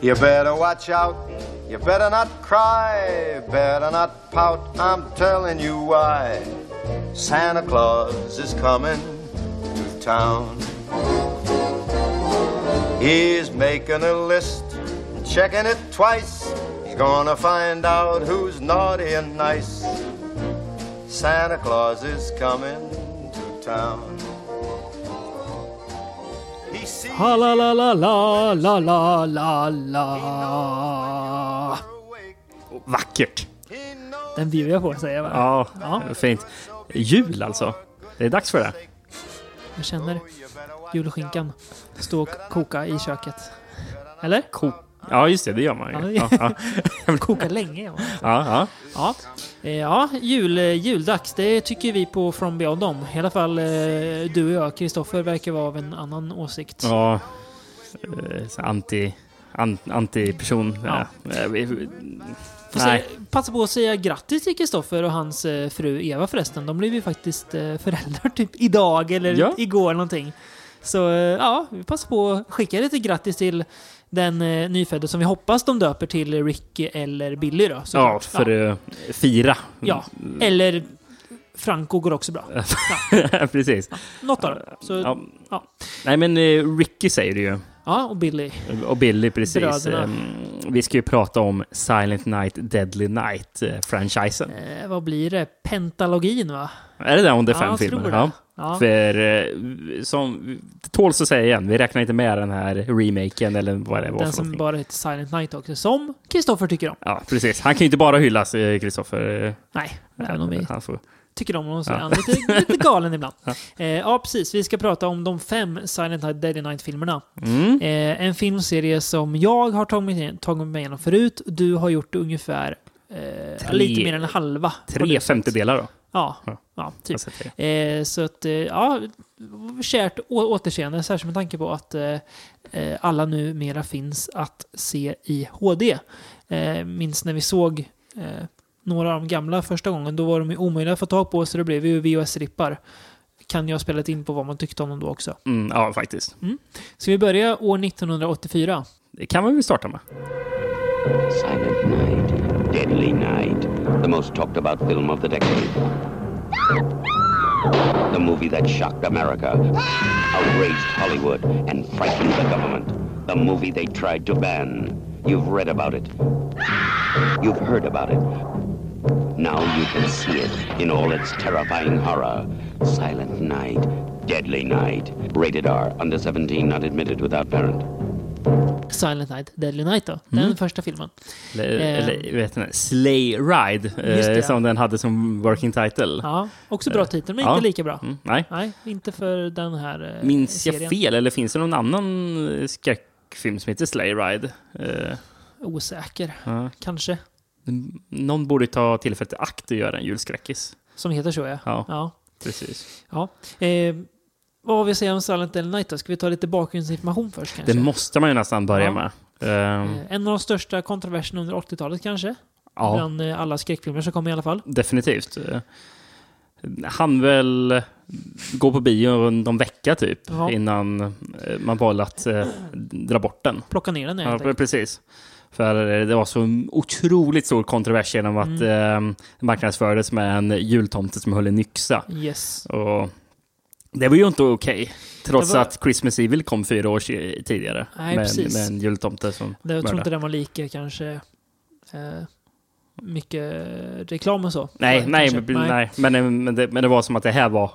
You better watch out. You better not cry. Better not pout. I'm telling you why. Santa Claus is coming to town. He's making a list, checking it twice. He's gonna find out who's naughty and nice. Santa Claus is coming to town. Ha la la la la la la la la. Vackert! Den bjuder jag på säga va? Ja, Ja. fint. Jul alltså. Det är dags för det. Jag känner julskinkan stå och koka i köket. Eller? Ko ja, just det. Det gör man ju. Ja, Ja, ja. Koka länge ja. ja, ja. Eh, jul, eh, juldags. Det tycker vi på From Beyond om. I alla fall eh, du och jag, Kristoffer, verkar vara av en annan åsikt. ja. Eh, så Anti... an- Anti-person. Ja. Nej. passa på att säga grattis till Kristoffer och hans fru Eva förresten. De blev ju faktiskt föräldrar typ idag eller Ja. igår någonting. Så ja, vi passar på att skicka lite grattis till den eh, nyfödda som vi hoppas de döper till Ricky eller Billy då. Ja, såklart. för att fira. ja. Eller Franco går också bra. Precis. Något av dem. Så, ja. Ja. Ja. Nej, men eh, Ricky säger det ju. Och Billy. Och Billy, precis. Bröderna. Ehm, Vi ska ju prata om Silent Night, Deadly Night-franchisen. Eh, vad blir det? Pentalogin va? Är det där om det är Ja, fem filmer? Ja. Ja. För, eh, som, tåls att säga igen, vi räknar inte med den här remaken eller vad det var Den som bara heter Silent Night också. Som Kristoffer tycker om. Ja, precis. Han kan ju inte bara hyllas, eh, Kristoffer. Nej, även om vi Han får... tycker om honom så Ja. han lite, lite galen ibland. Ja. Eh, ja, precis. Vi ska prata om de fem Silent Night Deadly Night-filmerna. Mm. Eh, en filmserie som jag har tagit tagit mig igenom förut. Du har gjort ungefär eh, Tre- lite mer än halva. Tre femtedelar då. Ja, Ja. ja typ. Eh, så att, eh, ja, kärt återseende, särskilt med tanke på att eh, alla numera finns att se i HD. Eh, minns när vi såg några av de gamla första gången, då var de ju omöjliga att få tag på, så det blev ju VHS-rippar. Kan jag ha spelat in på vad man tyckte om dem då också. Mm, ja, faktiskt. Ska vi börja år 1984? Det kan man väl starta med. Silent Night, Deadly Night, the most talked about film of the decade. The movie that shocked America, outraged Hollywood, and frightened the government. The movie they tried to ban. You've read about it. You've heard about it. Now you can see it in all its terrifying horror. Silent Night, Deadly Night. Rated R, under 17, not admitted without parent. Silent Night, Deadly Night då. Den första filmen. Eller, Eh. eller vet ni, Slay Ride, eh, det. som den hade som working title. Ja, också bra titel, men Ja. inte lika bra. Mm, nej. Nej, inte för den här eh, Minns jag serien. fel, eller finns det någon annan eh, skräckfilm som heter Slay Ride? Eh, Osäker, ja. kanske. Någon borde ta tillfället i akt och göra en julskräckis. Som heter så ja. Ja. ja. Precis. ja. Eh, vad har vi att säga om Silent Deadly Night då? Ska vi ta lite bakgrundsinformation först kanske? Det måste man ju nästan börja Ja. med. Eh, en av de största kontroverserna under 80-talet kanske? ja, Bland eh, alla skräckfilmer som kom i alla fall. definitivt. Han väl gå på bio en vecka typ, Ja. innan eh, man valde att eh, dra bort den. Plocka ner den Ja, helt enkelt. precis. För det var så otroligt stor kontrovers genom att Mm. eh, marknadsfördes med en jultomte som höll en yxa. Yes. Och det var ju inte okej. Trots Det var- att Christmas Evil kom fyra år tidigare. Nej, med, precis. med en jultomte som Det, jag tror inte den var lika kanske eh, mycket reklam och så. Nej, Kanske. nej, men, nej. Men, men, det, men det var som att det här var...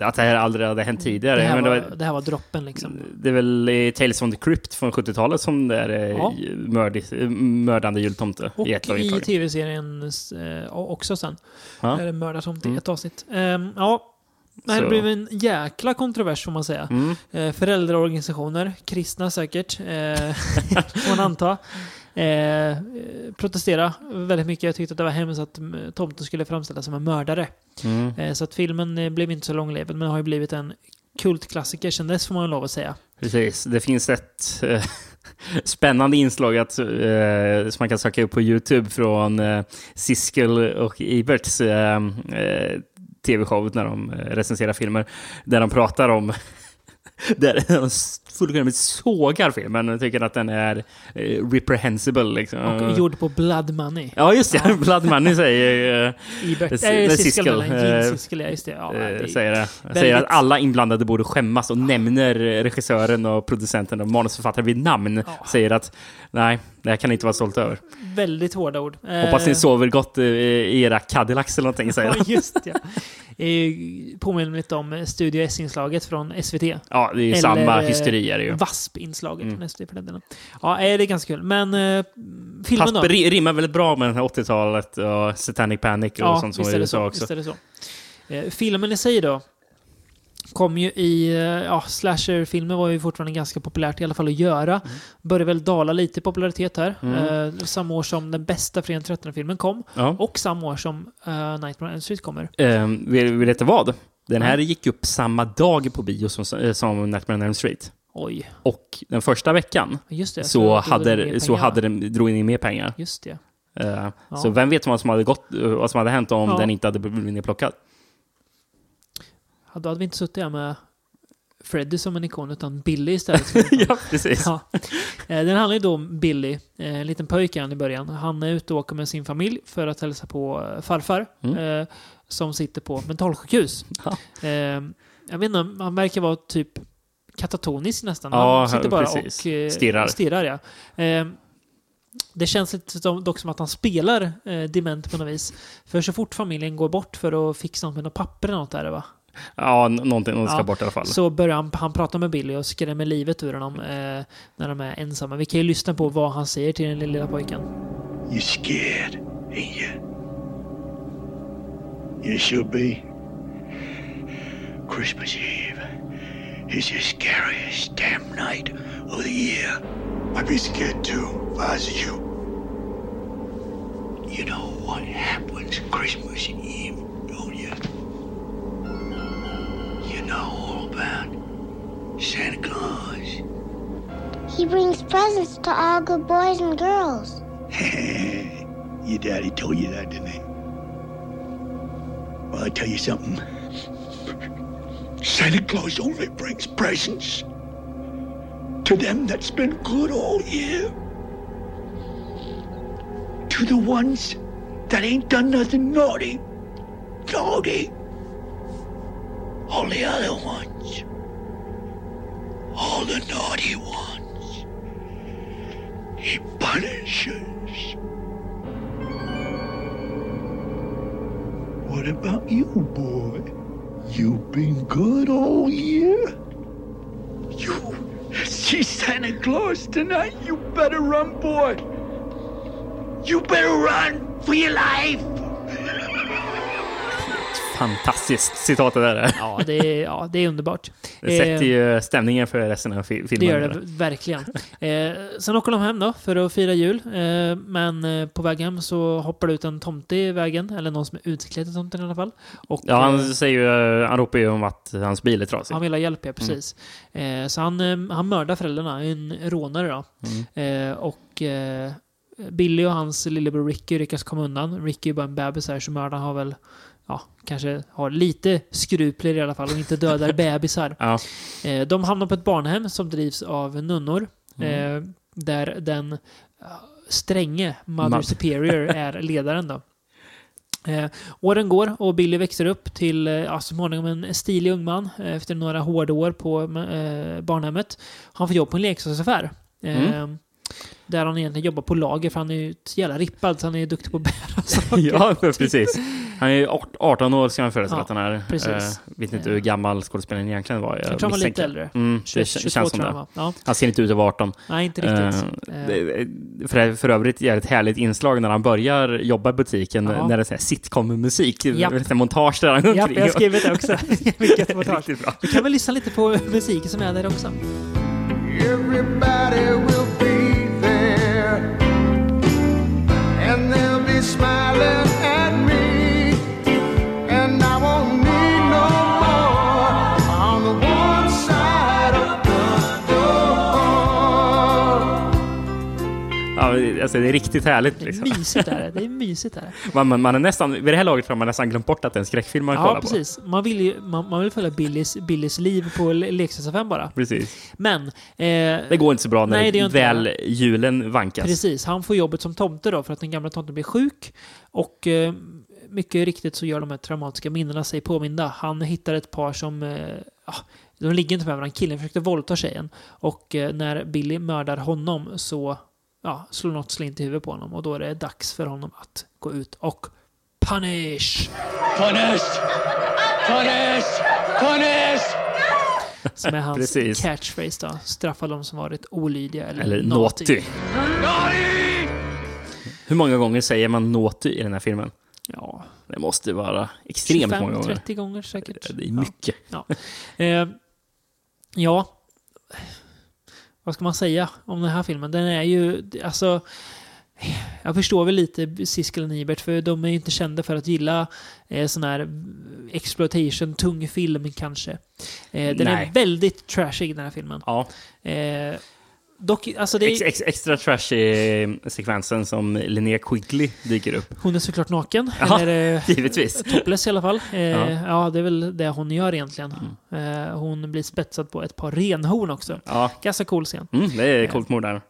Att det här aldrig hade hänt tidigare. Det här, men var, det, var, det här var droppen liksom. det är väl i Tales from the Crypt från 70-talet som det är eh, Ja. mördig, mördande jultomte Och i i tv-serien eh, också sen. Ja. Är det mördartomt i Mm. ett avsnitt. Ehm, ja, det här blev en jäkla kontrovers får man säga. Mm. Eh, föräldraorganisationer, kristna säkert, eh, får man anta. Eh, protestera väldigt mycket. Jag tyckte att det var hemskt att mm, tomten skulle framställas som en mördare. Mm. Eh, så att filmen eh, blev inte så långlevad, men har ju blivit en kultklassiker sen dess får man lov att säga. Precis. Det finns ett eh, spännande inslag att, eh, som man kan söka upp på YouTube från eh, Siskel och Iberts eh, tv-show när de recenserar filmer. Där de pratar om där de fullkomligt sågar filmen och tycker att den är eh, reprehensible. Liksom. Och gjord på blood money. Ja, just det. Blood Money säger... eh, Ibert, Det- äh, det Siskel, eh, Siskel, ja just det. Ja, det eh, är- säger det. Säger att väldigt- alla inblandade borde skämmas och nämner regissören och producenten och manusförfattaren vid namn. Ja. Säger att nej, det kan inte vara stolt över. Väldigt hårda ord. Hoppas ni sover gott i era Cadillacs eller någonting, säger Ja, han. just det. Påminner lite om Studio S-inslaget från SVT. Ja, det är ju Eller, samma eh, hysteri är det ju. VASP-inslaget Mm. från SVT för den delen. Ja, eh, det är ganska kul. Men eh, filmen Fast då? rimmar väldigt bra med den här 80-talet och Satanic Panic och Ja, sånt som var i det så. USA också. Visst är det så. Eh, filmen i sig då? Kom ju i... eh, Ja, slasherfilmer var ju fortfarande ganska populärt i alla fall att göra. Mm. Började väl dala lite i popularitet här. Eh, samma år som den bästa Fredag 13-filmen kom. Ja. Och samma år som uh, Nightmare on Elm Street kommer. Um, vill, vill veta vad? Den här Nej. gick upp samma dag på bio som, eh, som Nightmare on Elm Street. Oj, Och den första veckan just det. så, det hade, så hade den, drog in mer pengar. Just det. Eh, Ja. Så vem vet vad som hade, gått, vad som hade hänt om Ja. den inte hade blivit nedplockad? Ja, Då hade vi inte suttit här med Freddy som en ikon, utan Billy istället. ja, precis. Ja. Eh, Den handlar ju då om Billy, eh, en liten pojke han i början. Han är ute och åker med sin familj för att hälsa på farfar Mm. som sitter på mentalsjukhus. Ja. Jag vet inte, han verkar vara typ katatonisk nästan. Ja, han sitter bara precis. och eh, Stirrar. stirrar ja. Eh, det känns lite som, dock som att han spelar eh, dement på något vis. För så fort familjen går bort för att fixa något med något papper eller något där va? Ja, någonting någon ska Ja, bort i alla fall. Så börjar han, han prata med Billy och skrämmer livet ur honom eh, när de är ensamma. Vi kan ju lyssna på vad han säger till den lilla pojken. You scared, ain't you? You should be. Christmas Eve is the scariest damn night of the year. I'd be scared too if I was you. You know what happens Christmas Eve, don't you? You know all about Santa Claus. He brings presents to all good boys and girls. Your daddy told you that, didn't he? Well, I tell you something. Santa Claus only brings presents to them that's been good all year. To the ones that ain't done nothing naughty. Naughty. All the other ones. All the naughty ones. He punishes. What about you, boy? You've been good all year? You see Santa Claus tonight? You better run, boy. You better run for your life. Fantastiskt citat det där. är. Ja, det är, ja, det är underbart. Det sätter Eh, ju stämningen för resten av fi- det filmen. gör det verkligen. Eh, sen åker de hem då för att fira jul. Eh, men eh, på väg hem så hoppar det ut en tomte i vägen. Eller någon som är utklädd till tomten i alla fall. Och, Ja, eh, han, säger ju, han ropar ju om att hans bil är trasig. Han vill ha hjälp, ja precis. Eh, så han, eh, han mördar föräldrarna, en rånare då. Eh, och eh, Billy och hans lillebror Ricky lyckas komma undan. Ricky är bara en bebis här, så mördaren har väl, ja, kanske har lite skrupler i alla fall och inte dödar bebisar. Ja. Eh, de hamnar på ett barnhem som drivs av nunnor. Eh, där den eh, stränge Mother Superior är ledaren då. Eh, åren går och Billy växer upp till eh, ja, småningom en stilig ung man eh, efter några hårda år på eh, barnhemmet. Han får jobb på en leksaksaffär. Eh, Där han egentligen jobbar på lager för han är ju jävla rippad så han är duktig på att bära saker. Ja, precis. Han är ju art- 18 år ska han föreställa Ja, att han är. precis. Eh, vet inte hur gammal skådespelaren egentligen var. Jag tror han var lite äldre. Mm, det 21, kän- 22 känns som tror jag det. Ja, Han ser inte ut att vara 18. nej, inte riktigt. Eh, Eh, för, för övrigt är det ett härligt inslag när han börjar jobba i butiken, Ja. när det är sitcom-musik, lite montage där han går Ja, omkring. jag har skrivit det också. Vilket montage. Vi kan väl lyssna lite på musiken som är där också. Everybody will be there, and they'll be smiling alltså, det är riktigt härligt. Det är Liksom. mysigt är det. Är mysigt är det. Man, man, man är nästan, vid det här laget har man nästan glömt bort att det är en skräckfilm man Ja, kollar precis. Man vill, ju, man, man vill följa Billys, Billys liv på le- leksaksaffären bara. på. Precis. Men... Eh, Det går inte så bra när Nej, det inte väl det. julen vankas. Precis, han får jobbet som tomte då för att den gamla tomten blir sjuk. Och eh, mycket riktigt så gör de här traumatiska minnena sig påminda. Han hittar ett par som... Eh, ja, de ligger inte med varandra. Killen försökte våldta tjejen. Och eh, när Billy mördar honom så ja, slår något slint i huvudet på honom. Och då är det dags för honom att gå ut och punish! Punish! Punish! Punish! Som är hans Precis. catchphrase då. Straffa de som varit olydiga eller, Eller naughty. naughty. Hur många gånger säger man naughty i den här filmen? Ja, Det måste vara extremt många gånger. 25-30 gånger säkert. Det är mycket. Ja. Eh, ja. Vad ska man säga om den här filmen? Den är ju, alltså... Jag förstår väl lite Siskel och Nibert, för de är ju inte kända för att gilla eh, sån här exploitation, tung film kanske. Eh, den Nej. är väldigt trashig den här filmen. Ja. Eh, dock, alltså det Ex, är, ex, extra trash i sekvensen som Linnea Quigley dyker upp. hon är såklart naken. Ja. Eller, eh, Givetvis. topless i alla fall. Eh, Ja. ja. det är väl det hon gör egentligen. Eh, hon blir spetsad på ett par renhorn också. Ja. Ganska cool scen. Mm, det är coolt mord där.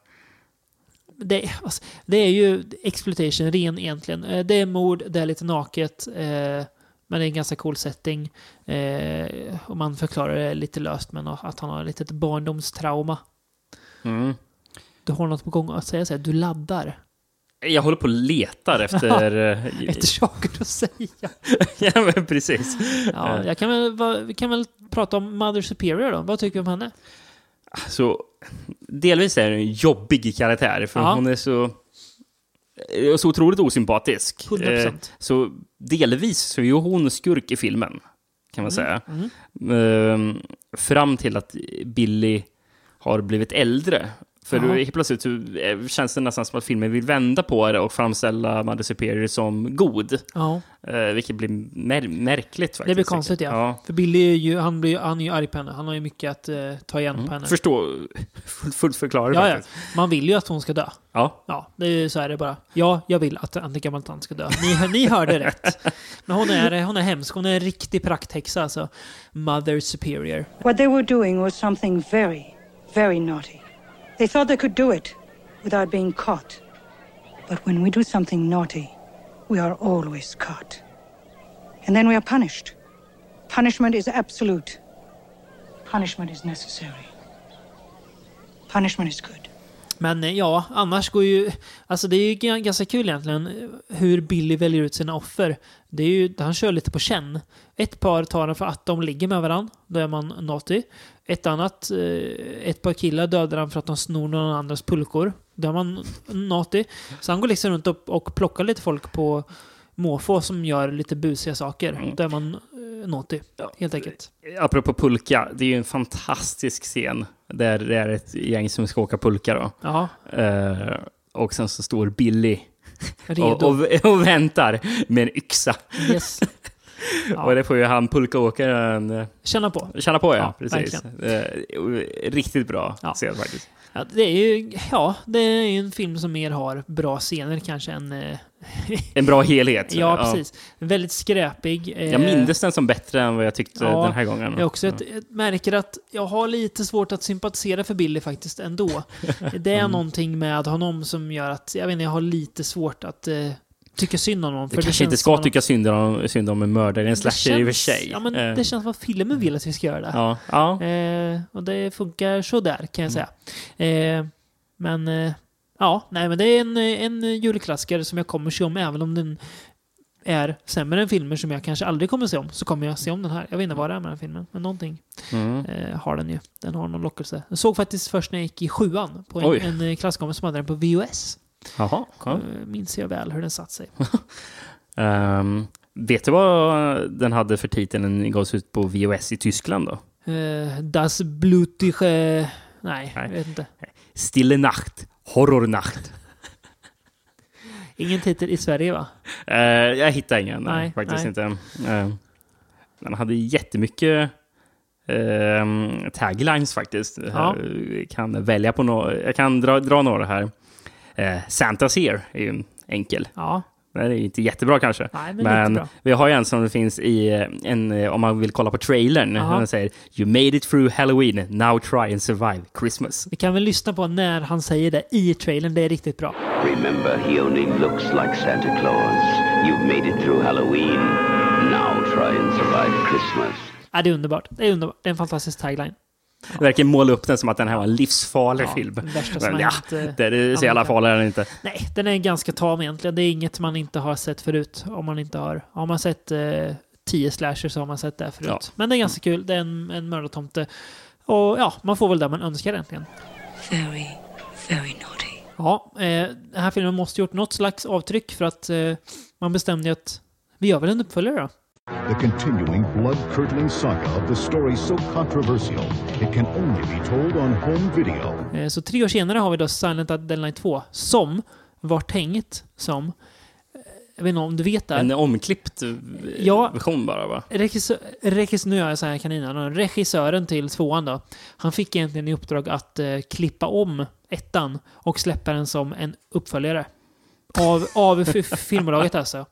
det, alltså, det är ju exploitation ren egentligen. Eh, Det är mord, det är lite naket, eh, men det är en ganska cool setting. Eh, och man förklarar det lite löst, men att han har ett litet barndomstrauma. Mm. Du har något på gång att säga, så här, du laddar. Jag håller på och letar efter... eh, Efter saker att säga. ja, men precis. Ja, jag kan väl, vi kan väl prata om Mother Superior då. Vad tycker du om henne? Så, delvis är det en jobbig karaktär, för Ja. hon är så, är så otroligt osympatisk. 100%. Eh, Så delvis så är ju hon skurk i filmen, kan man säga. Ehm, fram till att Billy har blivit äldre. För då helt plötsligt eh, känns det nästan som att filmen vill vända på det och framställa Mother Superior som god. Ja, Eh, vilket blir mär- märkligt faktiskt. det blir konstigt ja. ja. För Billy är ju, han, blir, han är ju arg på henne. Han har ju mycket att eh, ta igen på henne. Förstå, fullt, fullt förklarat Ja, ja. Man vill ju att hon ska dö. Ja. Ja, det är så är det bara. Ja, jag vill att en gammal tant ska dö. Ni, ni hörde rätt. Men hon är, hon är hemsk. Hon är en riktig prakthäxa alltså. Mother Superior. What they were doing was something very, very naughty. They thought they could do it without being caught. But when we do something naughty, we are always caught. And then we are punished. Punishment is absolute. Punishment is necessary. Punishment is good. Men eh, ja, annars går ju... Alltså det är ju ganska kul egentligen hur Billy väljer ut sina offer. Det är ju, han kör lite på känn. Ett par tar han för att de ligger med varandra. Då är man naughty. Ett annat, eh, ett par killar dödar han för att de snor någon andras pulkor. Då är man naughty. Så han går liksom runt och, och plockar lite folk på måfå som gör lite busiga saker. Då är man eh, naughty, helt enkelt. Apropå pulka, det är ju en fantastisk scen där det är ett gäng som ska åka pulka då. Ja, Eh, och sen så står Billy och, och, och väntar med en yxa. Yes. Ja. Och det får ju han pulkaåkaren eh, Känna på. känna på, ja. Ja, precis. Eh, riktigt bra Ja. scen faktiskt. Ja, det är ju ja, det är en film som mer har bra scener kanske än... Eh, En bra helhet. ja, precis. Väldigt skräpig. eh, Jag mindes den som bättre än vad jag tyckte Ja, den här gången. Jag också ett, ett, märker att jag har lite svårt att sympatisera för Billy faktiskt ändå. Det är Mm. någonting med honom som gör att jag vet inte, jag har lite svårt att tycka synd om honom. Du kanske inte känns ska tycka synd om, synd om en mördare en det slasher i och för känns- sig. Ja, men Eh, det känns som att filmen vill att vi ska göra det. ja, ja. Eh, och det funkar sådär kan jag Mm. säga. Eh, men eh, ja, nej men det är en, en julklassiker som jag kommer se om även om den är sämre än filmer som jag kanske aldrig kommer se om. Så kommer jag se om den här. Jag vet inte vad det är med den här filmen, men någonting Mm. eh, har den ju. Den har någon lockelse. Jag såg faktiskt först när jag gick i sjuan på Oj. en, en klasskompis som hade den på VHS. Jaha. Ja. Eh, minns jag väl hur den satt sig. Ehm, vet du vad den hade för titel när den gavs ut på VHS i Tyskland då? Eh, das blutige... Nej, jag Nej. vet inte. Stille Nacht, Horrornacht. Ingen titel i Sverige va? Uh, jag hittar ingen, nej, Nej, faktiskt nej. inte. Uh, den hade jättemycket uh, taglines faktiskt. Ja. Jag kan välja på några, jag kan dra, dra några här. Eh, Santa's Here är ju en enkel. Ja, Den är inte jättebra kanske. Nej, men bra. vi har ju en som finns i eh, en, eh, om man vill kolla på trailern. Aha. Den säger You made it through Halloween, now try and survive Christmas. vi kan väl lyssna på när han säger det i trailern. Det är riktigt bra. Remember, he only looks like Santa Claus. You've made it through Halloween. Now try and survive Christmas. Ja, det är underbart. Det är underbart. Det är en fantastisk tagline. Det verkar måla upp den som att den här var en livsfarlig Ja, film. det värsta som Men ja, eh, det, är så jävla farlig är den inte. Nej, den är ganska tam egentligen. Det är inget man inte har sett förut. Om man inte har... Har man sett eh, tio slashers så har man sett det förut. Ja. Men det är ganska kul. Det är en, en mördartomte. Och ja, man får väl det man önskar egentligen. Very, very naughty. Ja, eh, den här filmen måste gjort något slags avtryck för att eh, man bestämde ju att vi gör väl en uppföljare då. The continuing blood-curdling saga of the story so controversial it can only be told on home video. Eh, så tre år senare har vi då Silent Deadline 2 som var tänkt som... eh, Jag vet inte om du vet det? En omklippt eh, Ja. version bara va? Regissör, regissör, nu gör jag så här kaninöron. Regissören till tvåan då. Han fick egentligen i uppdrag att eh, klippa om ettan och släppa den som en uppföljare. Av, av filmbolaget alltså.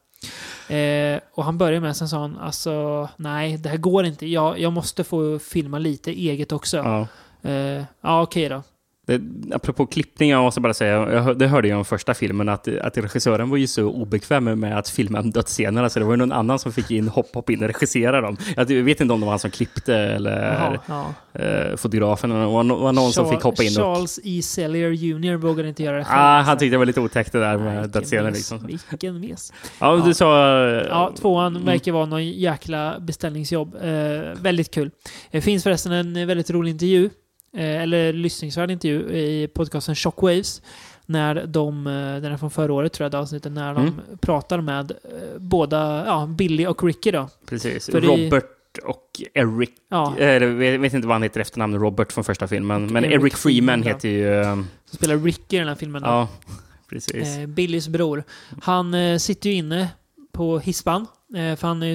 Eh, och han började med, sen sa han alltså nej, det här går inte. Jag, jag måste få filma lite eget också. Ja. Eh, ja, okej då. Det, apropå klippning, jag måste bara säga, jag, det hörde jag om första filmen, att, att regissören var ju så obekväm med att filma dödsscenerna, så det var ju någon annan som fick in, hopp, hopp in och regissera dem. Jag vet inte om det var han som klippte eller Jaha, ja. eh, fotografen, det var, någon som fick hoppa in och... Charles E. Sellier Jr. vågade inte göra det själv. Ah, han tyckte det var lite otäckt det där med dödsscener liksom. Vilken mes. Ja, Ja. du sa... Ja, tvåan Mm. verkar vara någon jäkla beställningsjobb. Eh, väldigt kul. Det finns förresten en väldigt rolig intervju, eh, eller lyssningsvärd intervju i podcasten Shockwaves. När de, eh, den är från förra året tror jag, det avsnittet, när de Mm. pratar med eh, båda, ja, Billy och Ricky då. Precis. För i- Robert och Eric. Ja, Eller, jag vet inte vad han heter i efternamn, Robert från första filmen. Men Eric Eric, Freeman heter ju... eh, som spelar Ricky i den här filmen. Då. Ja, precis. Eh, Billys bror. Han eh, sitter ju inne på hispan, eh, för han är ju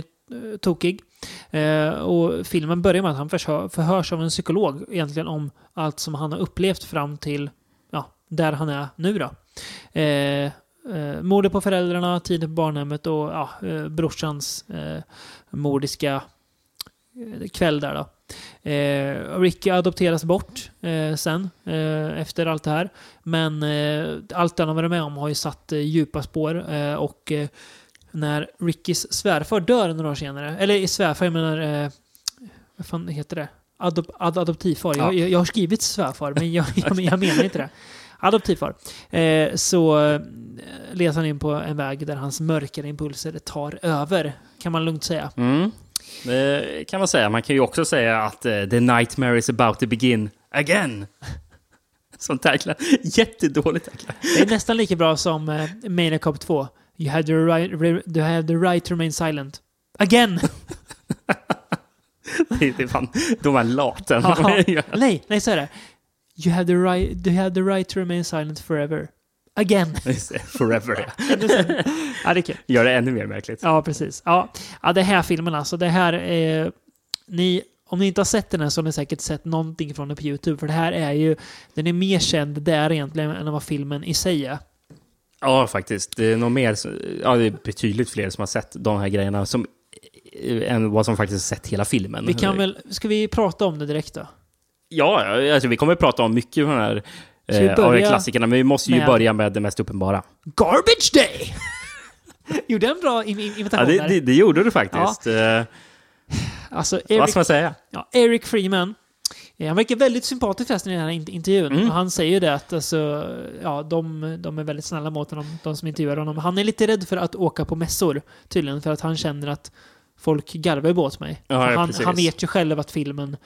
eh, tokig. Eh, och filmen börjar med att han förhör, förhörs av en psykolog egentligen om allt som han har upplevt fram till ja, där han är nu då. Eh, eh, mordet på föräldrarna, tiden på barnhemmet och ja, eh, brorsans eh, mordiska eh, kväll där då. Eh, Ricky adopteras bort eh, sen, eh, efter allt det här. Men eh, allt han har varit med om har ju satt eh, djupa spår. Eh, och eh, när Rickys svärfar dör några år senare, eller i svärfar, jag menar, eh, vad fan heter det? Adop, ad, adoptivfar. Ja. Jag, jag, har skrivit svärfar, men jag, jag, jag menar inte det. Adoptivfar. Eh, så eh, leds han in på en väg där hans mörkare impulser tar över, kan man lugnt säga. Mm. Det kan man säga. Man kan ju också säga att eh, the nightmare is about to begin again. Som tagline. Jättedålig tagline. Det är nästan lika bra som eh, Maniac Cop 2. You have, the right, you have the right to remain silent. Again! Det är fan de här laten. Nej, nej så är det. You have, the right, you have the right to remain silent forever. Again! Forever. ja, det är kul. Gör det ännu mer märkligt. Ja, precis. Ja, ja det här filmen alltså. Det här är... Ni, om ni inte har sett den här så har ni säkert sett någonting från den på YouTube. För det här är ju... Den är mer känd där egentligen än vad filmen i sig är. Ja, faktiskt. Det är nog mer, ja, det är betydligt fler som har sett de här grejerna som, än vad som faktiskt sett hela filmen. Vi kan väl... Ska vi prata om det direkt då? Ja, alltså, vi kommer att prata om mycket av de här eh, av klassikerna, men vi måste ju med- börja med det mest uppenbara. Garbage Day! Gjorde en bra im- im- Ja, imitation det, det, det gjorde du faktiskt. Eh, Alltså, Vad Eric, ska man säga? ja, Eric Freeman. Eh, Han verkar väldigt sympatisk förresten i den här int- intervjun. Mm. Han säger ju det att alltså, ja, de, de är väldigt snälla mot honom, de som intervjuar honom. Han är lite rädd för att åka på mässor, tydligen, för att han känner att folk garvar ju åt mig. Ja, ja, han, han vet ju själv att filmen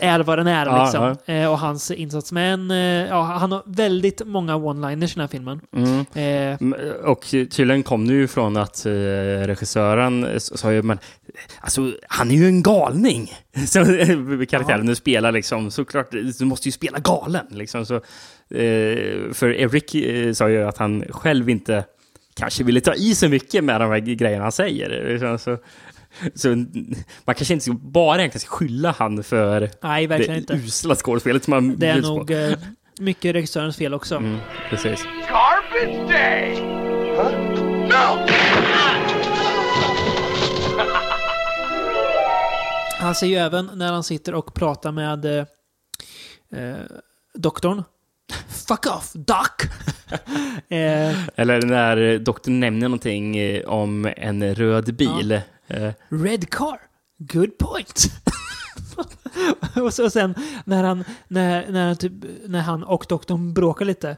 är vad den är Ja, liksom. Eh, och hans insats. Men eh, ja, han har väldigt många one-liners i den här filmen. Mm. Eh, Och tydligen kom det ju från att eh, regissören s- sa ju, men alltså han är ju en galning. Så eh, karaktären du spelar liksom, såklart, du måste ju spela galen liksom. Så, eh, för Eric eh, sa ju att han själv inte kanske ville ta i så mycket med de här grejerna han säger. Liksom, Så, så man kanske inte bara egentligen ska skylla han för nej, verkligen det inte. usla skådespelet som han Det är bjuds på. nog... Eh, Mycket regissörens fel också. Mm, precis. Garbage day! Huh? No! Han säger ju även när han sitter och pratar med eh, eh, doktorn. Fuck off, doc! eh, Eller när doktorn nämner någonting eh, om en röd bil. Eh, Red car. Good point. och, så, sen när han, när, när, han typ, när han och doktorn bråkar lite.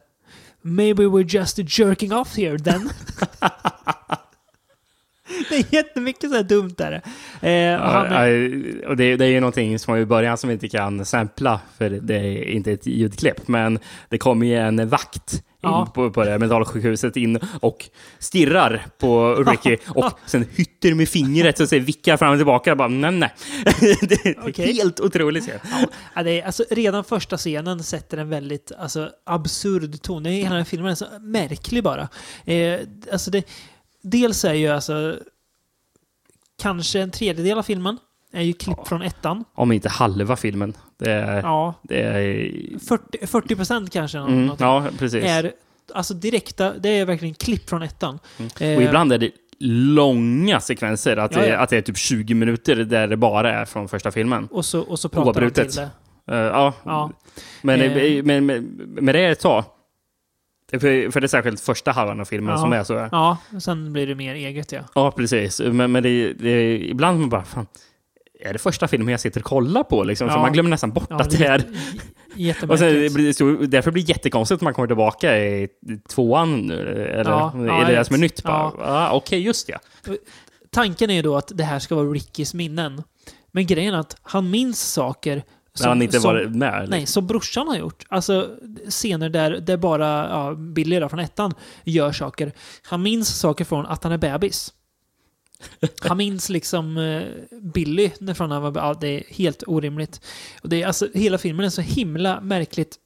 Maybe we're just jerking off here then. det är jättemycket så här dumt där. Eh, Ja, ja, och det, det är ju någonting som i början som vi inte kan sampla, för det är inte ett ljudklipp. Men det kommer ju en vakt Ja. på, på det här mentalsjukhuset in och stirrar på Ricky och sen hytter med fingret och så vickar fram och tillbaka. Bara, nej, nej. det är Okej. helt otroligt. scen. Ja, det är, alltså, redan första scenen sätter en väldigt alltså, absurd ton. Hela den här filmen är så märklig bara. Eh, alltså det, dels är ju alltså kanske en tredjedel av filmen är ju klipp från ettan. Om inte halva filmen. Det är... Ja, Det är 40, 40 procent kanske. mm, ja, precis. är alltså direkta, det är verkligen klipp från ettan. Och Eh, ibland är det långa sekvenser. Att, Ja, det, ja. att det är typ 20 minuter där det bara är från första filmen. och, så, och så pratar Oavbrutet. till det. Eh, ja. Ja. Men, Eh. men, men, men det är ett tag. För, för det är särskilt första halvan av filmen Ja. som är så. Ja, Ja, sen blir det mer eget ja. ja precis. Men, men det, det, ibland man bara, fan, är det första filmen jag sitter och kollar på? Liksom? För Ja. man glömmer nästan bort ja att det är... Och sen, det blir, så, därför blir det jättekonstigt att man kommer tillbaka i tvåan. Eller Ja, är ja, det det som är nytt? Ja. ah, Okej, just ja. Tanken är ju då att det här ska vara Rickys minnen. Men grejen är att han minns saker När han inte som, varit med. eller? Nej, som brorsan har gjort. Alltså scener där, där bara ja, Billy då, från ettan gör saker. Han minns saker från att han är bebis. Han minns liksom eh, Billy från han var ja, Det är helt orimligt. Och det är, alltså, hela filmen är så himla märkligt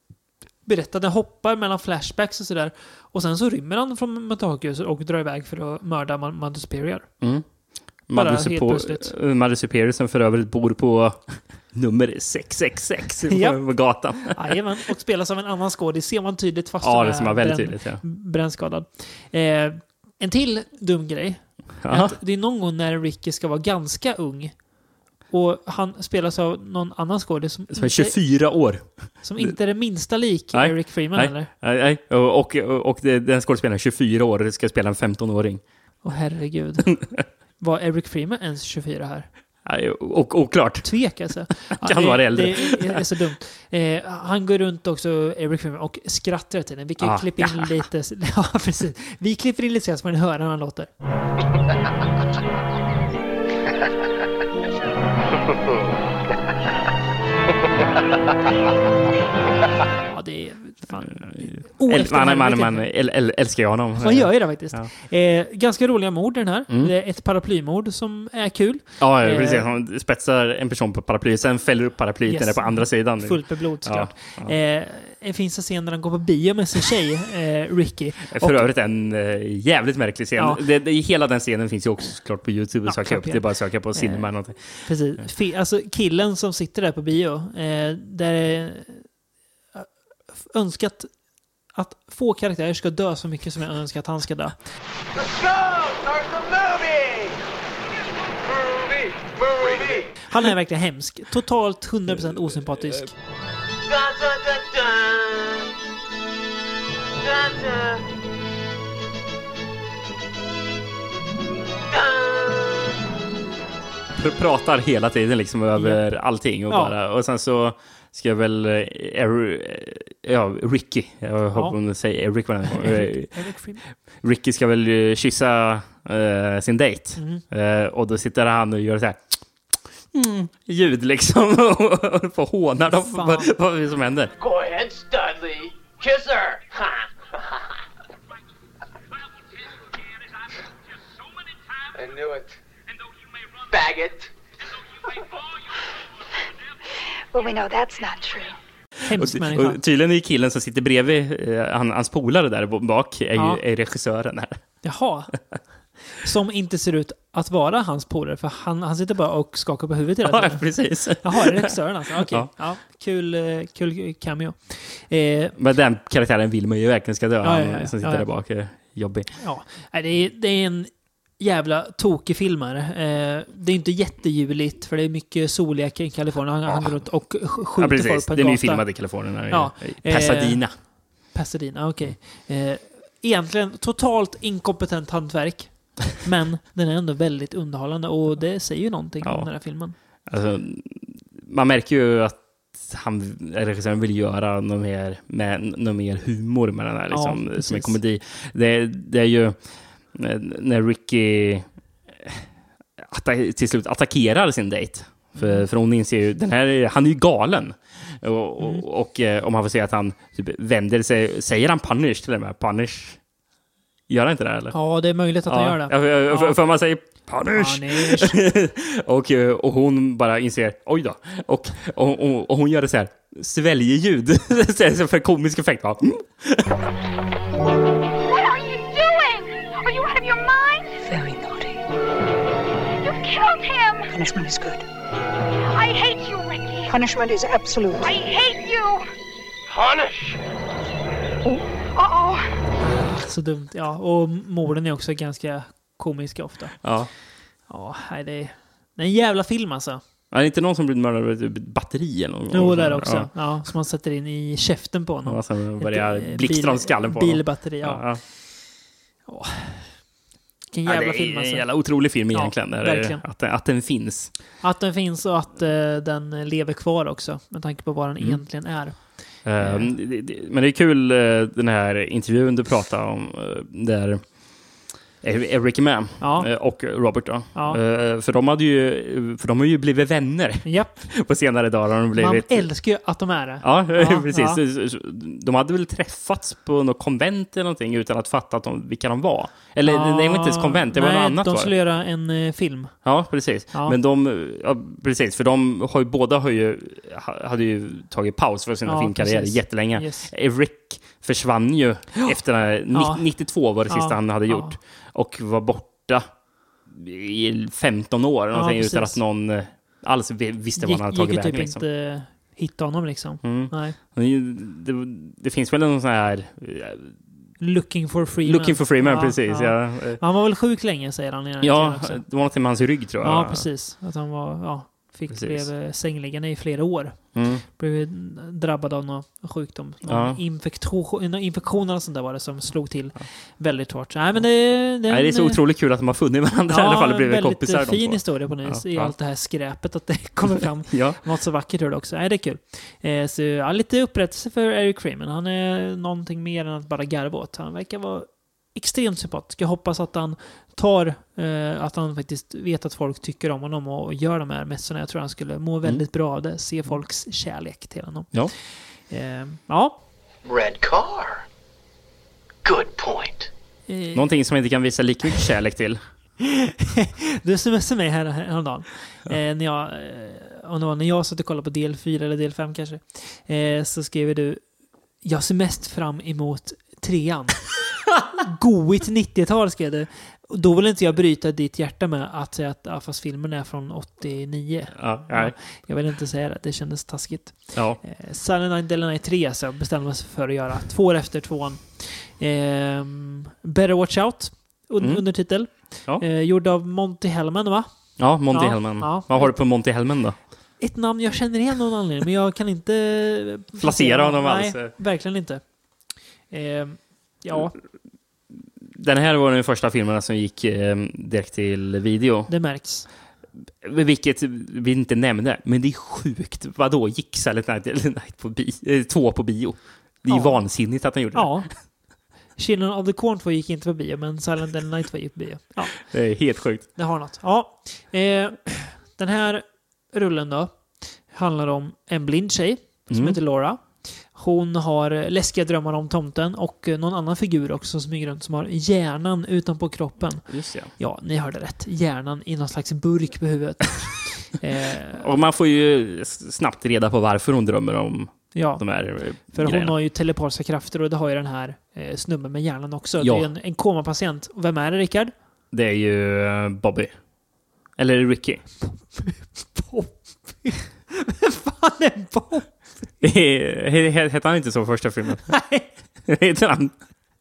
berättad. Den hoppar mellan flashbacks och sådär. Och sen så rymmer han från mentalsjukhuset och drar iväg för att mörda Mother Superior. Mm. Bara Mother, helt plötsligt. eh, Mother Superior som för övrigt bor på nummer 666 på, Ja. gatan. Jajamän, och spelas av en annan skådis. ser man tydligt fast Ja, det är väldigt bränn- tydligt. Ja. brännskadad. Eh, en till dum grej. Ja. Att det är någon gång när Ricky ska vara ganska ung. Och han spelas av någon annan skådis som, Som är inte, 24 år. som inte är det minsta lik Nej, Eric Freeman Nej, eller? nej, nej. Och, och, och den skådespelaren är 24 år och ska spela en 15-åring. Åh herregud. Var Eric Freeman ens 24 här? Nej, Och oklart. Tvek alltså. Ja, Kan vara äldre. Det är, är så dumt. Eh, han går runt också, Eric Freeman, och skrattar till den. Vi kan Ah. klippa in lite... Ja, precis. Vi klipper in lite så får ni höra hur han låter. Ja, det är fan... Äl, man, oefterhärmligt man, man, äl, äl, älskar jag honom. Man gör ju det faktiskt. Ja. Eh, ganska roliga mord den här. Mm. Det är ett paraplymord som är kul. Ja, Eh, precis. Han spetsar en person på paraplyet, sen fäller upp paraplyet Yes. är på andra sidan. Fullt med blod såklart. Ja, Eh, det finns en scen där han går på bio med sin tjej, eh, Ricky. För Och- övrigt en eh, jävligt märklig scen. Ja. Det, det, hela den scenen finns ju också såklart på YouTube Ja, att söka klart upp. det är bara att söka på Eh, cinema eller någonting. Precis. Alltså killen som sitter där på bio, eh, där eh, önskat att få karaktärer ska dö så mycket som jag önskar att han ska dö. Han är verkligen hemsk. Totalt 100% osympatisk. Pratar hela tiden liksom över allting. Och, bara, och sen så ska väl eh, er, eh, ja, Ricky, jag hoppas hon säger Eric var den här gången. Eh, Eric Freeman. Ricky ska väl eh, kyssa eh, sin dejt. Mhm. Eh, och då sitter han och gör så här mm, ljud liksom och får hånar dem vad, vad är det som händer. Go ahead, Studley. Kiss her. I knew it. Faggot. Well, we know that's not true. Hemsk Och, människa. och tydligen är killen som sitter bredvid, eh, han, hans polare där bak, är Ja. ju är regissören här. Jaha. som inte ser ut att vara hans polare, för han, han sitter bara och skakar på huvudet hela Ja, tiden. precis. Jaha, är det regissören alltså? Okej. Ja. Ja. kul, eh, kul cameo. Eh, Men den karaktären vill man ju verkligen ska dö. Ja, ja, ja, Han som ja, sitter ja. där bak är jobbig. Ja, nej, det är, det är en jävla tokig filmare. Eh, det är inte jätteljuvligt för det är mycket sollek i Kalifornien. Han, han går runt och sk- Ja, skjuter precis. folk på en Den är ju filmad i Kalifornien. Här, Ja, i Pasadena. Pasadena, okej. Eh, egentligen totalt inkompetent hantverk. Men den är ändå väldigt underhållande och det säger ju någonting Ja. om den här filmen. Alltså, man märker ju att han, regissören vill göra något mer, med, något mer humor med den här, Ja, liksom, som precis. en komedi. Det, det är ju eh, när Ricky till slut attackerar sin dejt. Mm. För, för hon inser ju, den här, han är ju galen. Och, Mm. och, och eh, om man får säga att han typ vänder sig, säger han punish till och med? Punish? Gör han inte det eller? Ja, det är möjligt att han gör det. Ja, för, för, för man säger punish. Punish. och, och hon bara inser, oj då. Och, och, och, hon gör det så här, sväljeljud. Så här, för komisk effekt. Va? Punishment is good. I hate you, Ricky! Punishment is absolute. I hate you! Punish! Uh-oh. Så dumt. Ja, och morden är också ganska komiska ofta. Ja. Ja, nej, det är, det är en jävla film alltså. Är det inte någon som blir mördad av ett batteri eller något? Jo, det är det också. Ja. Ja. som man sätter in i käften på honom. Ja, sen börjar eh, blixtra om skallen på honom. Bilbatteri, ja. Ja, Vilken ja. jävla det film är alltså. en jävla otrolig film Ja, egentligen. Det verkligen. Att, att den finns. Att den finns och att eh, den lever kvar också. Med tanke på vad den Mm. egentligen är. Det- det- Men det är kul eh, den här intervjun du pratade om. Där Eric är med. Ja. eh, Och Robert då. Ja. Eh, För de, hade ju, för de har ju blivit vänner. Japp. På senare dagar har de Man blivit... älskar ju att de är det. Ja, Ja, precis. De hade väl träffats på något konvent eller någonting utan att fatta att de, vilka de var. Eller Ja, nej, var inte ens konvent, det var nej, något annat. de skulle göra en eh, film. Ja, precis. Ja. Men de, ja, precis, för de har ju, båda har ju, ha- hade ju tagit paus för sina Ja, filmkarriärer jättelänge. Yes. Eric försvann ju efter Ja. 92 var det sista Ja, han hade gjort. Och var borta i 15 år Ja, utan att någon eh, alls vi- visste Gick, han hade gick tagit vägen. typ liksom. inte hitta honom liksom. Mm. Nej. Det, det finns väl någon sån här... eh, Looking for Freeman. Looking for Freeman, Ja, precis. ja. Han var väl sjuk länge säger han i den ja det var något med hans rygg tror jag. Ja, precis. Att han var, ja, fick, Precis. blev eh, sängliggande i flera år. Mm. Blev drabbad av någon sjukdom. Någon Ja. infektion, någon infektion eller sånt där var det som slog till väldigt hårt. Nej, men det, det, Nej, det är så eh, otroligt kul att de har funnit varandra i alla fall och blivit väldigt kompisar. de fin historia på något Ja, i ja. allt det här skräpet. Att det kommer fram Ja. något så vackert ur det också. Nej, det är kul. Eh, så ja, lite upprättelse för Eric Freeman. Han är någonting mer än att bara garva åt. Han verkar vara extremt sympatisk. Jag hoppas att han tar, eh, att han faktiskt vet att folk tycker om honom och gör de här mässorna. Jag tror han skulle må väldigt bra av det. Se folks kärlek till honom. Ja. Eh, ja. Red car. Good point. Eh, Någonting som jag inte kan visa lika mycket kärlek till. Du smsade mig här, häromdagen. Eh, när jag, eh, om det var när jag satt och kollade på del 4 eller del 5 kanske. Eh, så skrev du Jag ser mest fram emot trean. Goigt 90-tal skrev du. Då vill inte jag bryta ditt hjärta med att säga att ja, fast filmen är från 89. Ja, nej. jag vill inte säga det, det kändes taskigt. Ja. Eh, Silent Night Deadly Night 3 så bestämde man sig för att göra. Två år efter tvåan. Ehm, Better Watch Out, un- Mm. undertitel. Ja. Eh, gjord av Monty Hellman va? Ja, Monty Ja, Hellman. ja. Vad har du på Monty Hellman då? Ett namn jag känner igen av någon anledning, men jag kan inte... Placera honom Nej, alls. verkligen inte. Eh, ja, Den här var den första filmen som gick eh, direkt till video. det märks. Vilket vi inte nämnde, men det är sjukt. Vadå, gick Silent Night, Night på bi, eh, två på bio? Det är Ja. vansinnigt att den gjorde Ja. Children of the Corn 2 gick inte på bio, men Silent Night 2 gick på bio. Ja, det. Det är helt sjukt. det har något. Ja. Eh, den här rullen då handlar om en blind tjej som Mm. heter Laura. Hon har läskiga drömmar om tomten och någon annan figur också som smyger runt som har hjärnan utanpå kroppen. Just det. Ja, ni hörde rätt. Hjärnan i någon slags burk på huvudet. eh, Och man får ju snabbt reda på varför hon drömmer om ja, de här eh, för hon grejerna. har ju telepatiska krafter och det har ju den här eh, snubben med hjärnan också. Ja. Det är en, en komapatient. Vem är det, Rickard? det är ju eh, Bobby. Eller är det Ricky? Vem fan är Bob? He- he- Hette han inte så första filmen? Nej. Heter han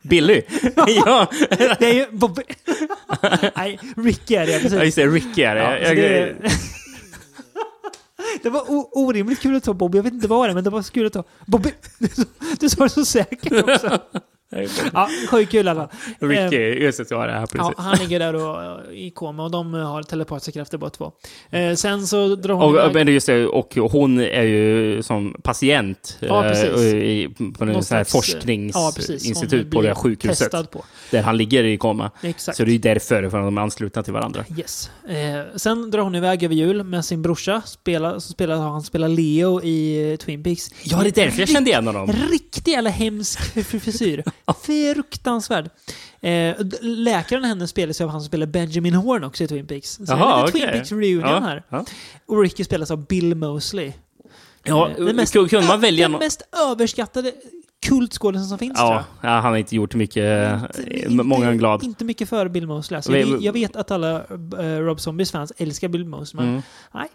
Billy? ja. Det är ju Bob... Nej, Ricky är det, precis. ja, just det. Ricky är det. Ja, Jag- det, det var orimligt kul att ta Bobby. Jag vet inte vad det är, men det var så kul att ta Bobby. Du sa det så säkert också. Ja, sjukt kul alla. Ricky, Eh, just det, var det här Ja, precis. han ligger där och, i koma och de eh, har telepatiska krafter båda två. Eh, sen så drar hon Och, iväg. just det, och hon är ju som patient Ja, eh, i, på här slags, eh, ja, forskningsinstitut Hon på det här sjukhuset. på. Där han ligger i koma. Exakt. Så det är ju därför, för att de är anslutna till varandra. Yes. Eh, sen drar hon iväg över jul med sin brorsa. Spelar, så spelar, han spelar Leo i eh, Twin Peaks. Ja, det är därför jag kände igen honom. Riktig jävla hemsk frisyr. Fruktansvärd. Eh, läkaren henne spelas av han som spelar Benjamin Horn också i Twin Peaks. Så Jaha, lite Twin okej. Peaks reunion Ja, här. ja. Och Ricky spelas av Bill Mosley. Ja, Eh, den mest, kunde man välja den mest överskattade kultskådisen som finns tror Ja, jag. ja, han har inte gjort mycket... eh, många är glad. Inte mycket för Bill Mosley. Alltså, jag, jag vet att alla eh, Rob Zombies fans älskar Bill Mosley, men Mm. nej.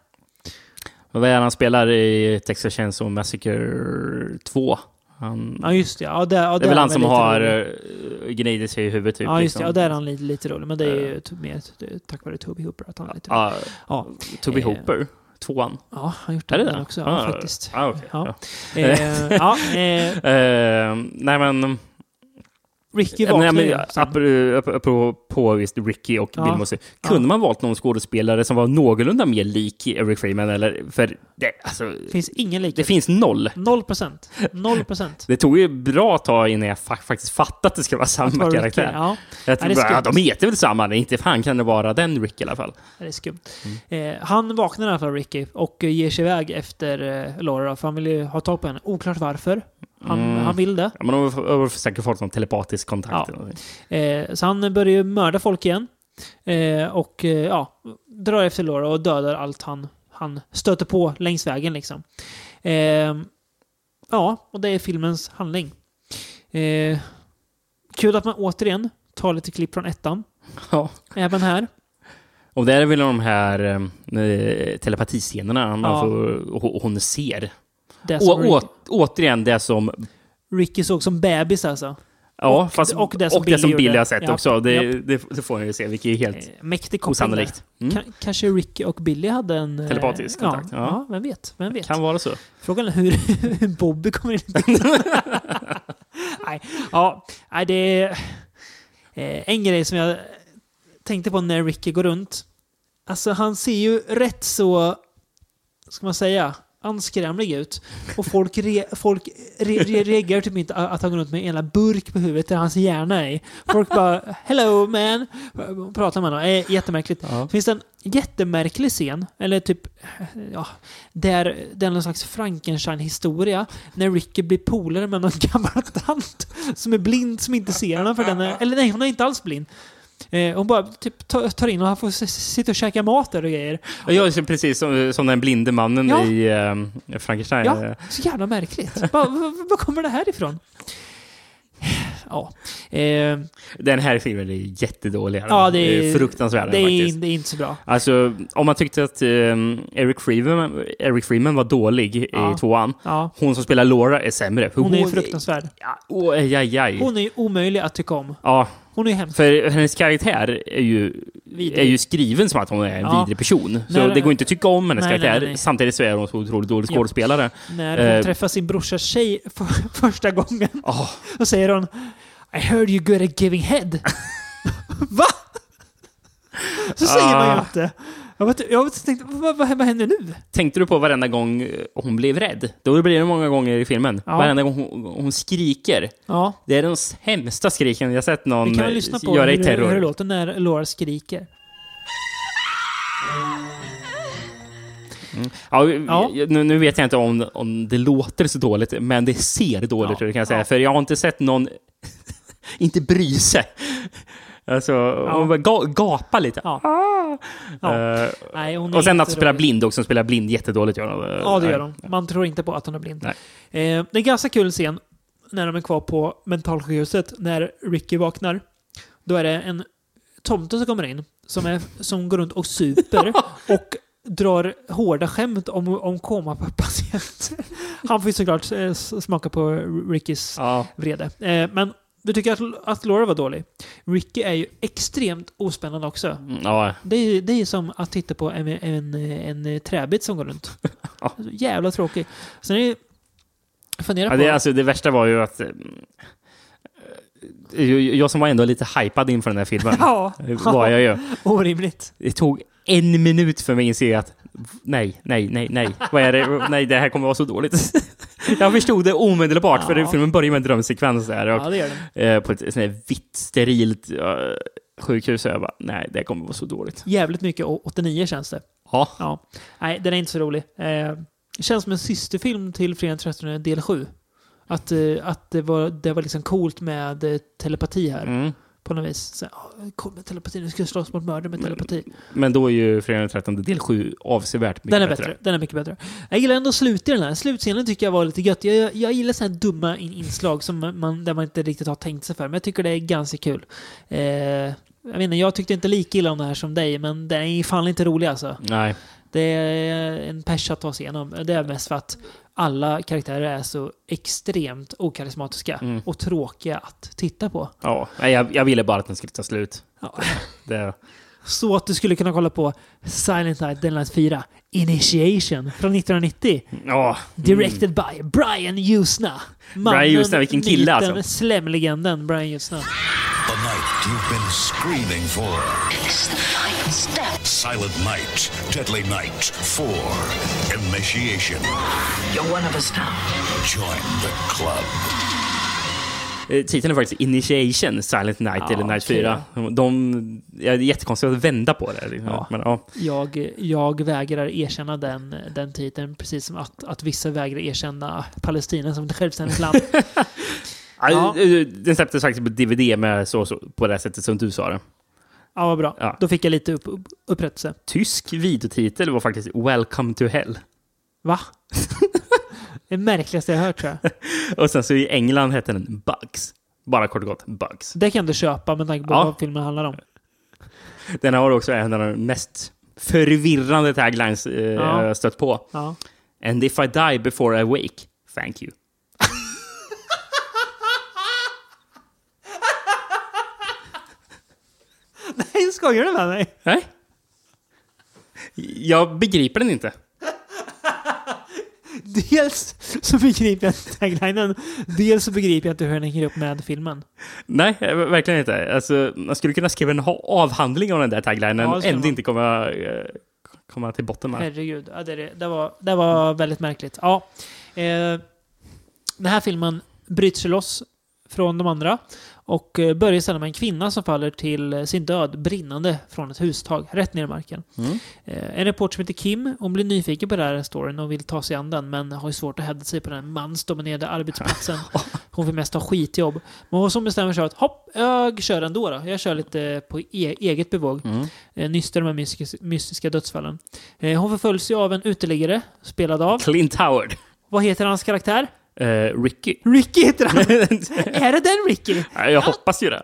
Vad är han spelar i Texas Chainsaw Massacre 2? Han... Ja, just det. Ja, där, ja, det är väl han som har rolig. uh, gnider sig i huvudet typ. Ja, just det. liksom. Ja, där är han lite, lite rolig. Men det är ju t- mer tack vare Toby Hooper att han är lite Ja, Ja. Toby Eh, Hooper? Tvåan? Ja, han har gjort det den det? också. Ja, Ah, faktiskt. ah. Ja. Eh, ja, eh, Eh, nej men... Ricky nej, vaknar men ju. apropå, apropå på just Ricky och Ja. Bill Mosley. Kunde man valt någon skådespelare som var någorlunda mer lik Eric Freeman? Eller, för det, alltså, finns ingen likhet. det finns noll. Noll procent. Noll procent. Det tog ju bra tag innan jag fa- faktiskt fattade att det ska vara samma Ricky, karaktär. ja. Jag Ja, tror bara, ja, de heter väl samma, men inte fan kan det vara den Ricky i alla fall. Det är skumt. Mm. Eh, han vaknar i alla fall, Ricky, och eh, ger sig iväg efter eh, Laura, för han vill ju ha tag på henne. Oklart varför. Han, Mm. han vill det. Ja, men de har har säkert fått någon telepatisk kontakt. Ja. Eh, så han börjar ju mörda folk igen. Eh, och eh, ja, drar efter Laura och dödar allt han, han stöter på längs vägen liksom. Eh, ja, och det är filmens handling. Eh, kul att man återigen tar lite klipp från ettan. Ja. Även här. Och där är väl de här eh, telepatiscenerna Ja. får, hon ser. Det Och, återigen det som... Ricky såg som bebis alltså. Ja, Och- fast, och det som och det som Billy Billy har sett Japp, också. Det, det, det får ni ju se, vilket är helt Eh, mäktig osannolikt. Mm. Ka- kanske Ricky och Billy hade en... eh, Telepatisk kontakt, Ja, ja. ja. vem vet? Vem vet? Kan vara så. Frågan är hur, hur Bobby kommer in i bilden. Nej, ja, nej, det är eh, en grej som jag tänkte på när Ricky går runt. Alltså han ser ju rätt så, ska man säga, anskrämlig ut. Och folk, re, folk re, re, reagerar typ inte att han går runt med en jävla burk på huvudet där hans hjärna är. Folk bara “Hello man” pratar med honom. Eh, jättemärkligt. Ja. Finns det en jättemärklig scen, eller typ, ja, där det är någon slags Frankenstein-historia, när Ricky blir polare med någon gammal tant som är blind, som inte ser honom för den är, eller nej, hon är inte alls blind. Eh, hon bara typ tar in och han får sitta och käka mat där och grejer. Ja, precis som, som den blinde mannen Ja. i eh, Frankenstein. Ja, så jävla märkligt. Var kommer det här ifrån? Ja. Eh, Den här filmen är jättedålig. ja, det är... fruktansvärd det det är inte så bra. Alltså, om man tyckte att eh, Eric, Freeman, Eric Freeman var dålig Ja. i tvåan, Ja. hon som spelar Laura är sämre. För Hon är fruktansvärd. Ja, oh, aj, aj, aj. Hon är omöjlig att tycka om. Ja, Hon är hemsk. för hennes karaktär är ju, Vidrig. är ju skriven som att hon är en Ja. vidrig person. Så Nej, det går inte att tycka om hennes nej, karaktär. nej, nej. Samtidigt så är hon så otroligt dålig Ja. skådespelare. När hon Eh, träffar sin brorsas tjej för första gången. åh, Och säger hon I heard you good at giving head. Va? Så säger man ju Ah. inte. Jag, vet, jag tänkte, vad, vad, vad händer nu? Tänkte du på varenda gång eh, hon blev rädd? Då blir det många gånger i filmen. Ja. Varenda gång hon, hon skriker. Ja, Det är de sämsta skriken jag sett någon vi kan väl lyssna på göra hur, i terror. hur det låter när Laura skriker. Ja, Ja. Nu, nu vet jag inte om, om det låter så dåligt, men det ser dåligt Ja, ut kan jag säga. ja. För jag har inte sett någon inte bry sig. Alltså, hon bara ga, gapa lite. Ja. Ah. Ja. Eh, Nej, hon och sen att spela rolig. blind också, spelar blind jättedåligt gör hon. Ja, det gör hon. Man tror inte på att hon är blind. Eh, det är en ganska kul scen när de är kvar på mentalsjukhuset, när Ricky vaknar. Då är det en tomten som kommer in, som, är, som går runt och super och drar hårda skämt om, om komapatienter. Han får ju såklart eh, smaka på Rickys Ja. vrede. Eh, men du tycker att, att Laura var dålig. Ricky är ju extremt ospännande också. Mm, ja. Det är ju det är som att titta på en, en, en, en träbit som går runt. Ja. Jävla tråkig. Sen är det Fundera Ja, på... det, alltså, det värsta var ju att... eh, eh, Jag som var ändå lite hypad inför den här filmen. Ja. var jag ju. Orimligt. Det tog en minut för mig att inse att nej, nej, nej, nej. Vad är det? Nej, det här kommer vara så dåligt. Jag förstod det omedelbart, för Ja. filmen börjar med en drömsekvens där. Och, Ja, det gör den. eh, på ett sånt här vitt, sterilt eh, sjukhus. Och jag bara, nej, det kommer vara så dåligt. Jävligt mycket å- 89 känns det. Ja. Ja. Nej, den är inte så rolig. Eh, känns som en systerfilm till Fredag den 13 del 7. Att, eh, att det var, det var liksom coolt med eh, telepati här. Mm. På något vis. Så, oh, cool med telepati, nu ska jag slåss mot mördare med telepati. Men då är ju Fredag den 13 del 7 avsevärt mycket Den är bättre. bättre. Den är mycket bättre. Jag gillar ändå slutet i den här. Slutscenen tycker jag var lite gött. Jag, jag gillar sådana här dumma in inslag som man, där man inte riktigt har tänkt sig för. Men jag tycker det är ganska kul. Eh, jag vet inte, jag tyckte inte lika illa om det här som dig, men den är fan inte rolig alltså. Nej. Det är en pers att ta sig igenom. Det är mest för att alla karaktärer är så extremt okarismatiska Mm. och tråkiga att titta på. Ja, nej, jag, jag ville bara att den skulle ta slut. Ja. Det, Så att du skulle kunna kolla på Silent Night, Dead Night 4, Initiation från 1990. ja. Directed by Brian Usna. Brian Usna, vilken kille, myten, alltså. Slemlegenden Brian Usna. The night you've been screaming for. Step. Silent Night, Deadly Night 4. Initiation. You're one of us now. Join the club. Eh, Titeln är faktiskt Initiation, Silent Night Ja, eller Night okej 4. De, ja, det är jättekonstigt att vända på det. liksom. Ja. Men, ja. Jag, jag vägrar erkänna den, den titeln, precis som att, att vissa vägrar erkänna Palestina som ett självständigt land. Ja. eh, Den släpptes faktiskt på DVD med så, så, på det sättet som du sa det. Ja, vad bra. Ja. Då fick jag lite upp, upp, upprättelse. Tysk videotitel var faktiskt Welcome to Hell. Va? det märkligaste jag hört tror jag. Och sen så i England hette den Bugs. Bara kort och gott Bugs. Det kan du köpa med tanke på Ja. vad filmen handlar om. Den har också en av de mest förvirrande taglines eh, Ja. jag stött på. Ja. And if I die before I wake, thank you. Skojar du med mig? Nej. Jag begriper den inte. Dels så begriper jag inte taglinen, dels så begriper jag inte hur den hänger upp med filmen. Nej, eh, verkligen inte. Alltså, man skulle kunna skriva en ha- avhandling om den där taglinen Ja, och ändå man. inte komma, eh, komma till botten med. Herregud, ja, det, det, var, det var väldigt märkligt. Ja, eh, den här filmen bryter sig loss från de andra och eh, börjar istället med en kvinna som faller till eh, sin död brinnande från ett hustag, rätt ner i marken. Mm. Eh, en reporter som heter Kim, hon blir nyfiken på den här storyn och vill ta sig an den, men har ju svårt att hävda sig på den mansdominerade arbetsplatsen. Hon får mest ha skitjobb. Men hon som bestämmer sig att hopp, jag kör ändå då. Jag kör lite på e eget bevåg. Mm. Eh, nysta de här mystiska, dödsfallen. Hon förföljs ju av en uteliggare, spelad av... Clint Howard. Vad heter hans karaktär? Eh, Ricky. Ricky heter han! är det den Ricky? Ja, Jag hoppas ju det.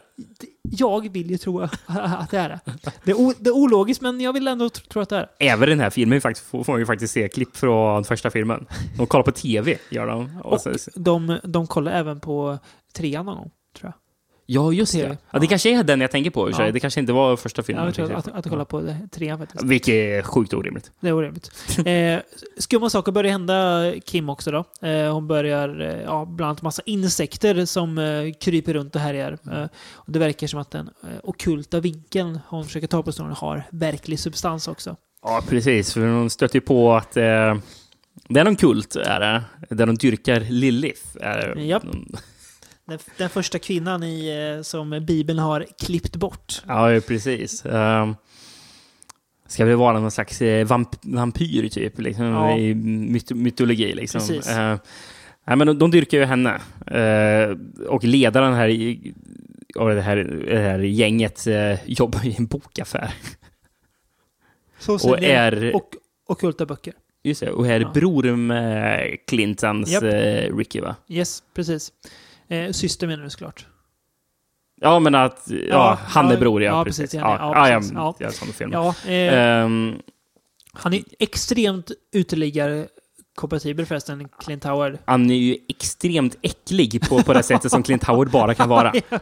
Jag vill ju tro att det är det. Det är, o, det är ologiskt, men jag vill ändå tro, att det är. Även i den här filmen faktiskt, får man ju faktiskt se klipp från första filmen. De kollar på TV, gör de. Och Och de, de kollar även på trean någon gång, tror jag. Ja, just det. Ja, det kanske är den jag tänker på. Ja. Det kanske inte var första filmen. jag tror jag att, att, att kolla på det, trean faktiskt. Vilket är sjukt orimligt. Det är orimligt. Eh, skumma saker börjar hända Kim också då. Eh, hon börjar, eh, ja, bland annat massa insekter som eh, kryper runt och härjar. Eh, och det verkar som att den eh, ockulta vinkeln hon försöker ta på storyn har verklig substans också. Ja, precis. För de stöter ju på att eh, det är någon kult, är det. Där de dyrkar Lilith. Är. Japp. Den, den första kvinnan i, eh, som Bibeln har klippt bort. Ja, precis. Um, ska väl vara någon slags eh, vamp vampyr, typ, liksom, Ja. i myt mytologi. Liksom. Precis. Eh, nej, men de, de dyrkar ju henne. Eh, och ledaren här i, av det här, det här gänget eh, jobbar i en bokaffär. Så Och är- och ockulta böcker. Just det, och är Ja. bror med Clintons Japp. eh, Ricky, va? Yes, precis. Eh, syster menar du såklart. Ja, men att ja, Ja, han är bror, ja. ja, precis. precis, Ja, ja, ja, ja, ja, precis, ja, ja. jag såg film. Ja, eh, Ehm, Han är extremt uteliggare kompatibel förresten, Clint Howard. han är ju extremt äcklig på, på det sättet som Clint Howard bara kan vara. jag.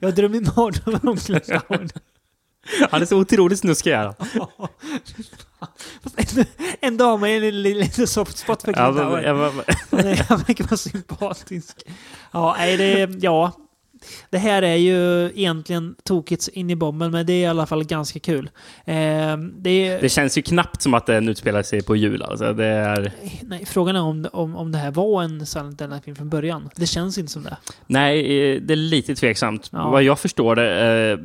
Jag drömmer mardrömmar om Clint Howard. Han är så otroligt snuskig. här. Ändå, har man en liten soft spot för är- Han verkar vara sympatisk. Ja, nej, det, ja. Det här är ju egentligen tokigt in i bomben, men det är i alla fall ganska kul. Eh, det Det känns ju knappt som att den utspelar sig på jul. Alltså. Det är... nej, frågan är om, om, om det här var en Silent Night-film från början. Det känns inte som det. Nej, eh, det är lite tveksamt. Ja. Vad jag förstår det, eh,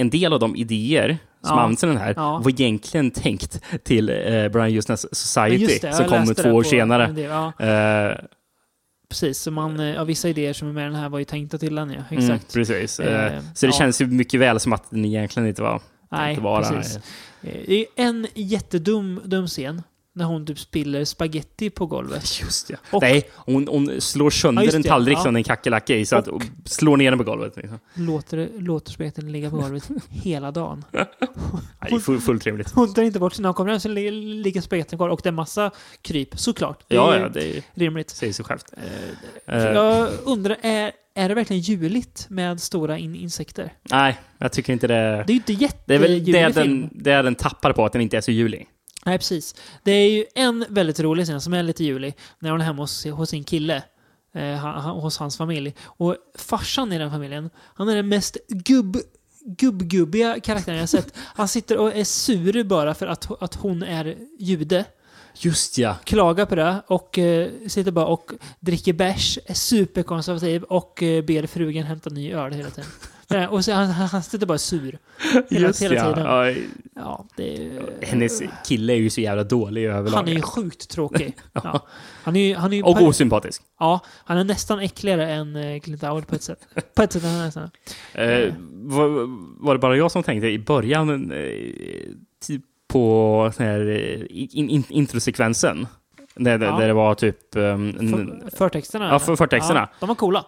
en del av de idéer som Ja. används i den här Ja. var egentligen tänkt till eh, Brian Justners Society, det, som kommer två år senare. en del, ja. Eh, Precis, så man, eh, ja, vissa idéer som är med i den här var ju tänkta till den, ja. mm, Exakt. precis. Eh, Eh, så det ja. känns ju mycket väl som att den egentligen inte var Nej, inte vara. precis. Eh, Det är en jättedum dum scen när hon typ spiller spaghetti på golvet. Just ja. Och- Nej, hon, hon slår sönder Ja, en tallrik ja. som en kackerlacka i, så att, och slår ner den på golvet. Liksom. Låter, låter spagettin ligga på golvet hela dagen. Nej, full, fullt trevligt. Hon tar inte bort sina kommer hem så li- ligger spagettin kvar och det är massa kryp, såklart. Det Ja, ja, det är- rimligt. säger sig självt. Eh, Jag undrar, är, är det verkligen juligt med stora in insekter? Nej, jag tycker inte det. Det är ju inte Det är väl det jättejulig film. den, det den tappar på, att den inte är så julig. Nej, precis. Det är ju en väldigt rolig scen som är lite julig, när hon är hemma hos, hos sin kille. Eh, han, han, hos hans familj. Och farsan i den familjen, han är den mest gubb gubbgubbiga karaktären jag sett. Han sitter och är sur bara för att, att hon är jude. Just ja. Klagar på det och eh, sitter bara och dricker bärs, är superkonservativ och eh, ber frugan hämta ny öl hela tiden. Eh, och så, han, han sitter bara sur. Hela, Just hela ja. tiden. Ja, Ja, det är, Hennes kille är ju så jävla dålig överlag. han är ju sjukt tråkig. ja. Han är han är Och osympatisk. Ja, han är nästan äckligare än eh, Clint Howard på ett sätt. På ett sätt är han nästan. Eh, var, var det bara jag som tänkte i början, eh, typ på här eh, in, in, introsekvensen? Där, Ja. där det var typ... Um, För, förtexterna? Ja, för, förtexterna. Ja, de var coola.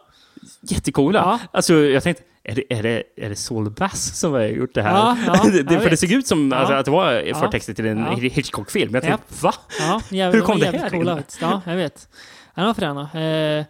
Jättecoola. Ja. Alltså, jag tänkte, är det, är det, är det Saul Bass som har gjort det här? Ja, ja, det, för det såg ut som Ja. alltså, att det var Ja. förtexter till en Ja. Hitchcock-film. Jag tänkte, Japp. va? Ja, jävligt, Hur kom de det här coola, in? Ja, jag vet. Han var fräna. Eh,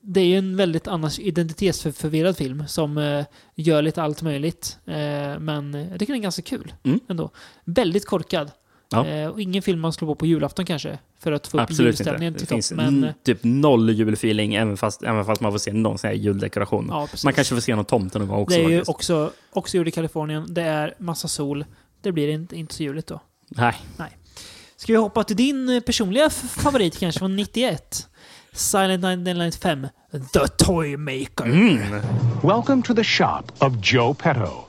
det är ju en väldigt annars identitetsförvirrad film som eh, gör lite allt möjligt. Eh, men jag tycker den är ganska kul Mm. ändå. Väldigt korkad. Ja. Och ingen film man slår på på julafton kanske. För att få upp Absolut inte. julstämningen Det till finns. Men typ noll julfeeling, även fast, även fast man får se någon sån här juldekoration. Ja, man kanske får se någon tomte någon gång också. det är ju också, också gjort i Kalifornien. Det är massa sol. Det blir inte, inte så juligt då. Nej. Nej. Ska vi hoppa till din eh, personliga favorit kanske från 91? Silent Night Night 5. The Toy Maker. Mm. Welcome to the shop of Joe Petto.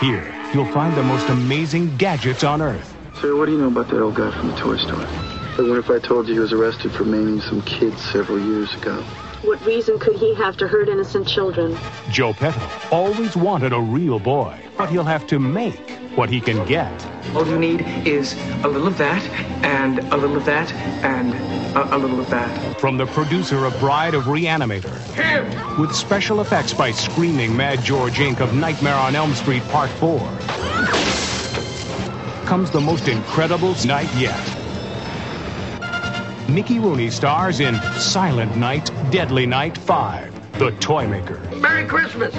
Here, you'll find the most amazing gadgets on Earth. Sir, what do you know about that old guy from the toy store? I wonder if I told you he was arrested for maiming some kids several years ago. What reason could he have to hurt innocent children? Joe Petto always wanted a real boy, but he'll have to make what he can get. All you need is a little of that, and a little of that, and a, a little of that. From the producer of Bride of Reanimator. Him! With special effects by Screaming Mad George Inc. of Nightmare on Elm Street Part 4. Comes the most incredible night yet. Mickey Rooney stars in Silent Night, Deadly Night 5, The Toymaker. Merry Christmas!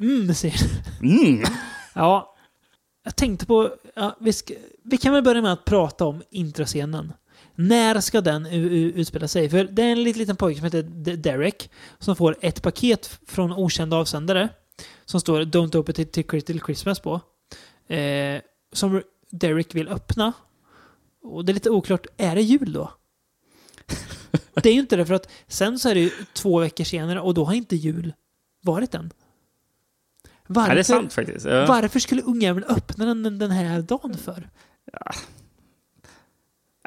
Mm, ser Mm. Ja, jag tänkte på... Ja, vi, ska, vi kan väl börja med att prata om introscenen. När ska den utspela sig? För det är en liten, liten pojke som heter Derek som får ett paket från okända avsändare som står “Don't open it till till Christmas” på. Eh, som Derek vill öppna. Och det är lite oklart, är det jul då? det är ju inte det, för att sen så är det ju två veckor senare och då har inte jul varit än. Varför, Ja, det är sant faktiskt. Ja. varför skulle ungjäveln öppna den den här dagen för?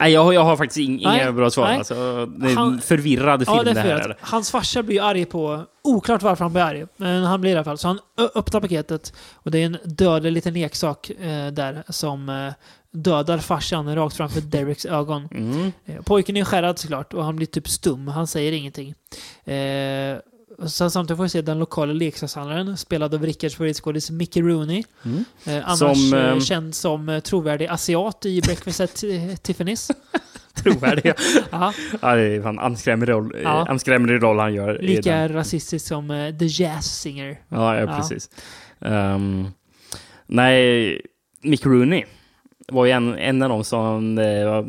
Nej, jag, har- jag har faktiskt ing, inga bra svar. nej. Alltså, det är en förvirrad film Ja, det det här. Hans farsa blir arg på... Oklart varför han blir arg. Men han blir i alla fall. Så han öppnar paketet och det är en dödlig liten leksak eh, där som dödar farsan rakt framför Dereks ögon. Mm. Eh, Pojken är skärrad såklart och han blir typ stum. Han säger ingenting. Eh, sen samtidigt får vi se den lokala leksakshandlaren spelad av Rickards favoritskådis Mickey Rooney. Mm. Eh, annars Som, eh, eh, känd som eh, trovärdig asiat i Breakfast at eh, Tiffany's. Trovärdiga. Ja. ja, det är fan anskrämlig roll, Ja. ja. anskrämlig roll han gör. Lika rasistisk som eh, The Jazz Singer. Ja, ja precis. Ehm, nej, Mick Rooney var ju en, en av dem som eh,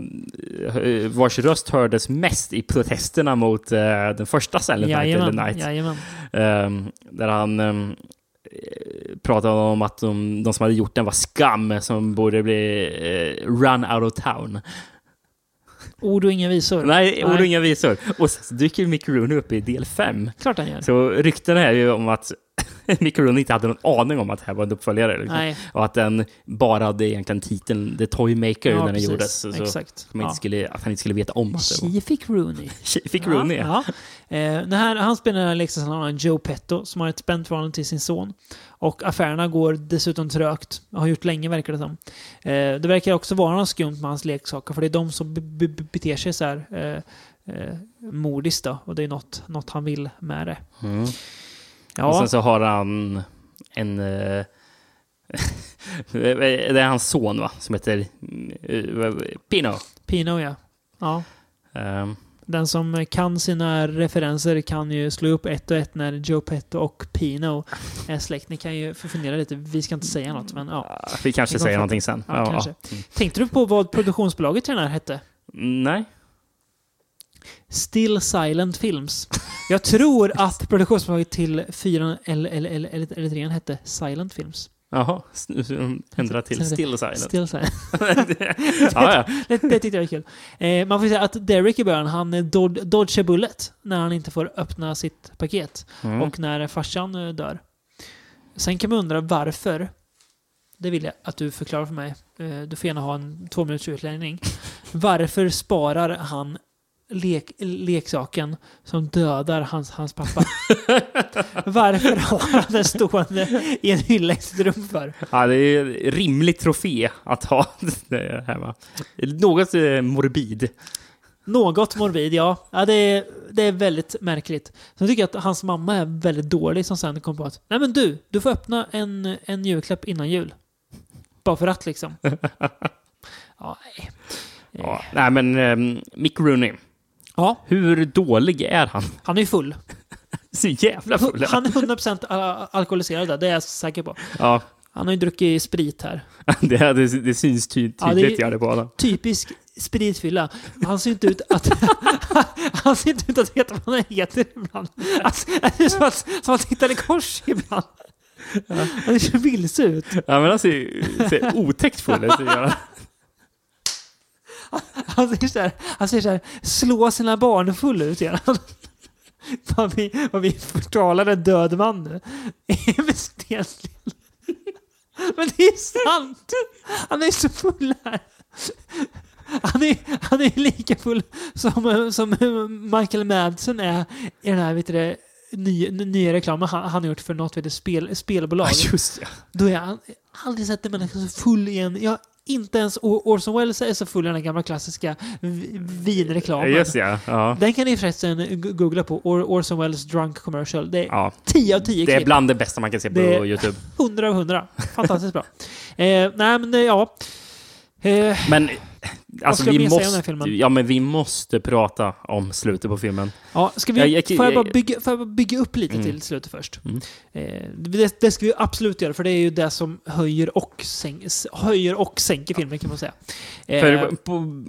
vars röst hördes mest i protesterna mot eh, den första Silent Night Jajamän, eller Night. jajamän. Ehm, där han eh, pratade om att de, de som hade gjort den var skam som borde bli eh, run out of town. Ord och inga visor. Nej, ord och inga visor. Och sen så dyker Mick Rooney upp i del fem. Klart han gör. Så rykten är ju om att Mick Rooney inte hade någon aning om att det här var en uppföljare. Liksom. Och att den bara hade egentligen titeln The Toy Maker Ja, när den precis. gjordes. Så, Exakt. man inte skulle, att han inte skulle veta om att det var... She fick Rooney. She fick Rooney, ja. ja. Eh, här, han spelar leksakshandlaren Joe Petto som har ett spänt förhållande till sin son. Och affärerna går dessutom trögt. Har gjort länge verkar det som. Eh, det verkar också vara något skumt med hans leksaker för det är de som be- be- beter sig så här eh, eh, mordiskt då. Och det är något, något han vill med det. Mm. Ja. Och sen så har han en... eh, det är hans son va? Som heter uh, Pino. Pino ja. Ja. Ehm, Den som kan sina referenser kan ju slå upp ett och ett när Joe Petto och Pino är släkt. Ni kan ju fundera lite. Vi ska inte säga något, men ja. vi kanske säger någonting sen. Ja, Ja, ja. Tänkte du på vad produktionsbolaget till den här hette? Nej. Still Silent Films. Jag tror att produktionsbolaget till fyran eller, eller, eller, eller, eller trean hette Silent Films. Jaha, ändra till Still Silent. Still Silent. ja, ja. det, det tyckte jag var kul. Eh, man får säga att Derek i början, han eh, dod- dodgar bullet när han inte får öppna sitt paket. Mm. Och när farsan eh, dör. Sen kan man undra varför. Det vill jag att du förklarar för mig. Eh, du får gärna ha en två minuters utläggning. Varför sparar han lek, leksaken som dödar hans, hans pappa? Varför har han den stående i en hylla i sitt rum för? Ja, det är en rimlig trofé att ha det hemma. Något eh, morbid. Något morbid, ja. ja det, är, det är väldigt märkligt. Sen tycker jag att hans mamma är väldigt dålig som sen kom på att Nej men du, du får öppna en, en julklapp innan jul. Bara för att liksom. ja, nej. Ja, nej, men um, Mick Rooney. Ja. Hur dålig är han? Han är full. Så jävla full. Han är 100% al- alkoholiserad där, det är jag säker på. Ja, Han har ju druckit sprit här. det, det, det syns ty, Ja, tydligt gör det på honom. Typisk spritfylla. Han ser inte ut att... han ser inte ut att veta vad han heter ibland. Alltså, det är som att, som att hitta i kors ibland. Han ser vilse ut. Ja, men han ser, ser otäckt full ut. han. Ser så här, han ser så här slå sina barn full ut han. Vad vi, vad vi förtalar en död man nu. Emil. Men det är sant! Han är så full här. Han är, han är lika full som, som Michael Madsen är i den här vet du, det, nya, nya reklamen han, han har gjort för något vet du, spel, spelbolag. Ja, just det. Då är han aldrig sett en människa så full igen. Jag inte ens Orson Welles är så full i den gamla klassiska vinreklamen. Just ja. ja. Den kan ni förresten googla på. Or Orson Welles drunk commercial. Det är ja. 10 av 10 Det är klipp. bland det bästa man kan se på Det är YouTube. 100 av 100. Fantastiskt bra. Eh, nej men eh, ja. Eh, Men alltså, vi måste, ja, men vi måste prata om slutet på filmen. Ja, ska vi, Jag- jag- får, jag jag- bara bygga, får jag bara bygga upp lite Mm. till slutet först? Mm. Eh, det, det ska vi absolut göra, för det är ju det som höjer och, sänk, höjer och sänker filmen kan man säga. Eh, För på,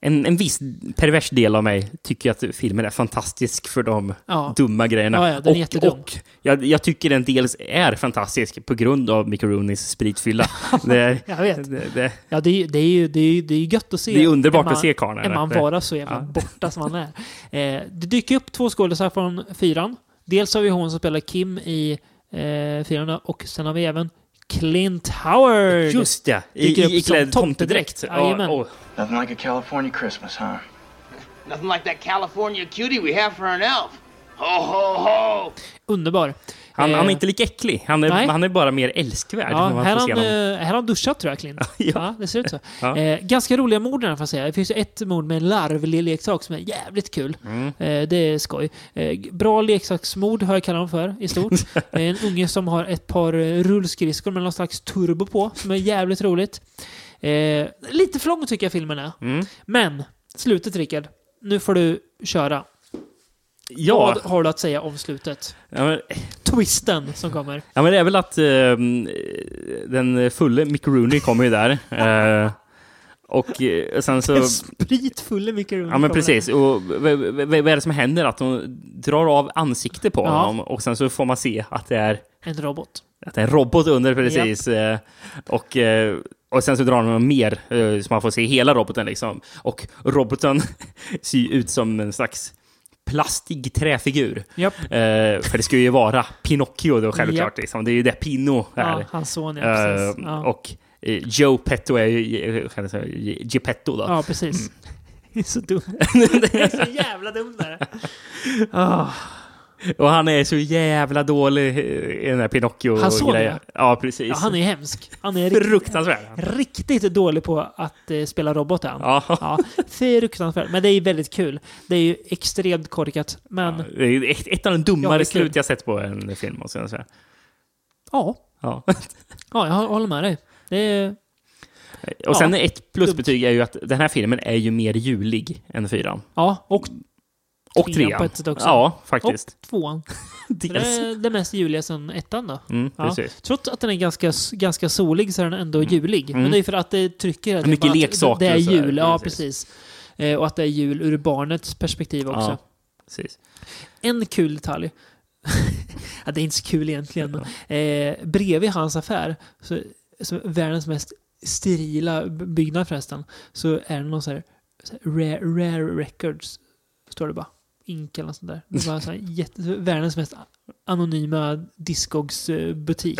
en, en viss pervers del av mig tycker att filmen är fantastisk för de Ja. dumma grejerna. Ja, ja, är och och jag, jag tycker den dels är fantastisk på grund av Rooneys spritfylla. det, jag vet. Det, det, Ja, det är, det, är ju, det, är, det är gött att se. Det är underbart man- att se karln, En man vara så jävla borta som han är. Eh, det dyker upp två skådespelare från fyran. Dels har vi hon som spelar Kim i eh, fyran och sen har vi även Clint Howard. Just det, i, Dyker upp i, i som klädd tomtedräkt. Jajamän. Ja, Nothing like a California Christmas, huh? Nothing like that California cutie we have for an elf. Ho, ho, ho! Underbar. Han, Eh, han är inte lika äcklig. Han är, han är bara mer älskvärd. Ja, här han, eh, här har han duschat tror jag, Clint. ja. det ser ut så. Ja. Eh, ganska roliga mord får jag säga. Det finns ett mord med en larvleksak som är jävligt kul. Mm. Eh, det är skoj. Eh, bra leksaksmord har jag kallat dem för i stort. Eh, en unge som har ett par eh, rullskridskor med någon slags turbo på, som är jävligt roligt. Eh, lite för lång tycker jag filmen är. Mm. Men, slutet Rickard. Nu får du köra. Ja. Vad har du att säga om slutet? Ja, men, Twisten som kommer. ja, men det är väl att eh, den fulle Mick Rooney kommer ju där. Eh, och eh, sen så... Spritfulle Mickey Rooney Ja men precis. Och vad är det som händer? Att de drar av ansikte på Ja. honom och sen så får man se att det är, En robot. att det är en robot under precis. Eh, Och, eh, och sen så drar de mer så man får se hela roboten liksom. Och roboten ser ju ut som en slags plastig träfigur. Japp. Eh, för det ska ju vara Pinocchio då självklart. Japp. Liksom. Det är ju det Pino är. Ja, hans son, ja, precis. Eh, Ja. Och eh, Joe Petto är ju Geppetto då. Ja, precis. Det är så dumt. det är så jävla dumt där. Ah. Och han är så jävla dålig i den här Pinocchio Han såg det? Ja, precis. Ja, han är hemsk. Han är Fruktansvärd. riktigt dålig på att eh, spela robot. är han. Ja. Ja, fruktansvärt. Men det är väldigt kul. Det är ju extremt korkat. Men Det är ett, ett av de Ja, dummare är slut jag sett på en film, måste jag säga. ja, Ja. ja, jag håller med dig. Det är, Och sen Ja, ett plusbetyg är ju att den här filmen är ju mer julig än fyran. ja, och Och trean på ett sätt också. Ja, faktiskt. Och tvåan. Det är det mest juliga sen ettan då. Mm, Ja. Trots att den är ganska, ganska solig så är den ändå julig. Mm. Men det är för att det trycker tiden Mycket att leksaker Det är jul, ja precis. precis. Eh, och att det är jul ur barnets perspektiv också. Ja, precis. En kul detalj. ja, det är inte så kul egentligen. Men, eh, bredvid hans affär, så, så världens mest sterila byggnad förresten, så är det någon så här, så här rare, rare records, står det bara. Ink eller något sånt där. Det var så här jätte, världens mest anonyma Discogs-butik.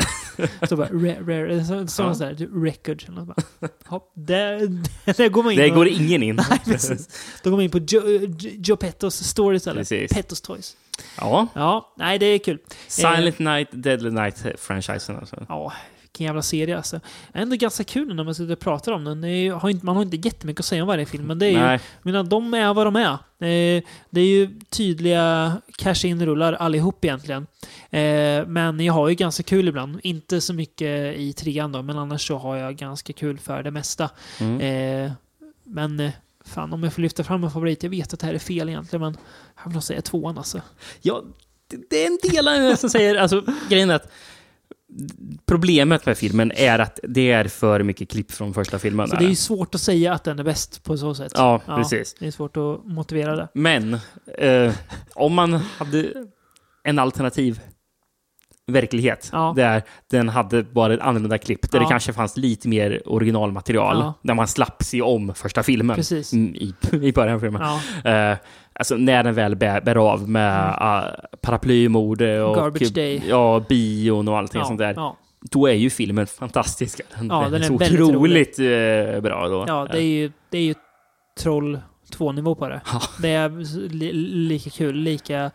Så bara rare, rare, så, så Ja. så där, typ records eller något. Bara, hopp, där, där går man in. Det och- går ingen in. Nej, precis. Då går man in på Joe, Joe Pettos store istället. Precis. Pettos Toys. Ja. Ja, nej det är kul. Silent Night, Deadly Night-franchisen alltså. Ja, vilken jävla serie alltså. Ändå ganska kul när man sitter och pratar om den. Det är ju, har inte, man har inte jättemycket att säga om varje film, men det är ju... Nej. Menar, de är vad de är. Eh, det är ju tydliga cash-in-rullar allihop egentligen. Eh, men jag har ju ganska kul ibland. Inte så mycket i trean då, men annars så har jag ganska kul för det mesta. Mm. Eh, men fan, om jag får lyfta fram en favorit, jag vet att det här är fel egentligen, men jag vill nog säga tvåan alltså. Ja, det- det är en del av det som säger... Alltså, grejen är att problemet med filmen är att det är för mycket klipp från första filmen. Så det är ju svårt att säga att den är bäst på så sätt. Ja, precis. Det är svårt att motivera det. Men eh, om man hade en alternativ verklighet Ja. där den hade bara ett annorlunda klipp, där Ja. det kanske fanns lite mer originalmaterial, Ja. där man slapp se om första filmen Precis. mm, i, i början av filmen. Ja. Eh, alltså när den väl bär, bär av med mm. Paraplymode och Garbage Day. Ja, bion och allting Ja, sånt där. ja. Då är ju filmen fantastisk. Den, Ja, den är väldigt otroligt eh, bra då. Ja, det är ju, det är ju Troll 2-nivå på det. Det är li, lika kul, lika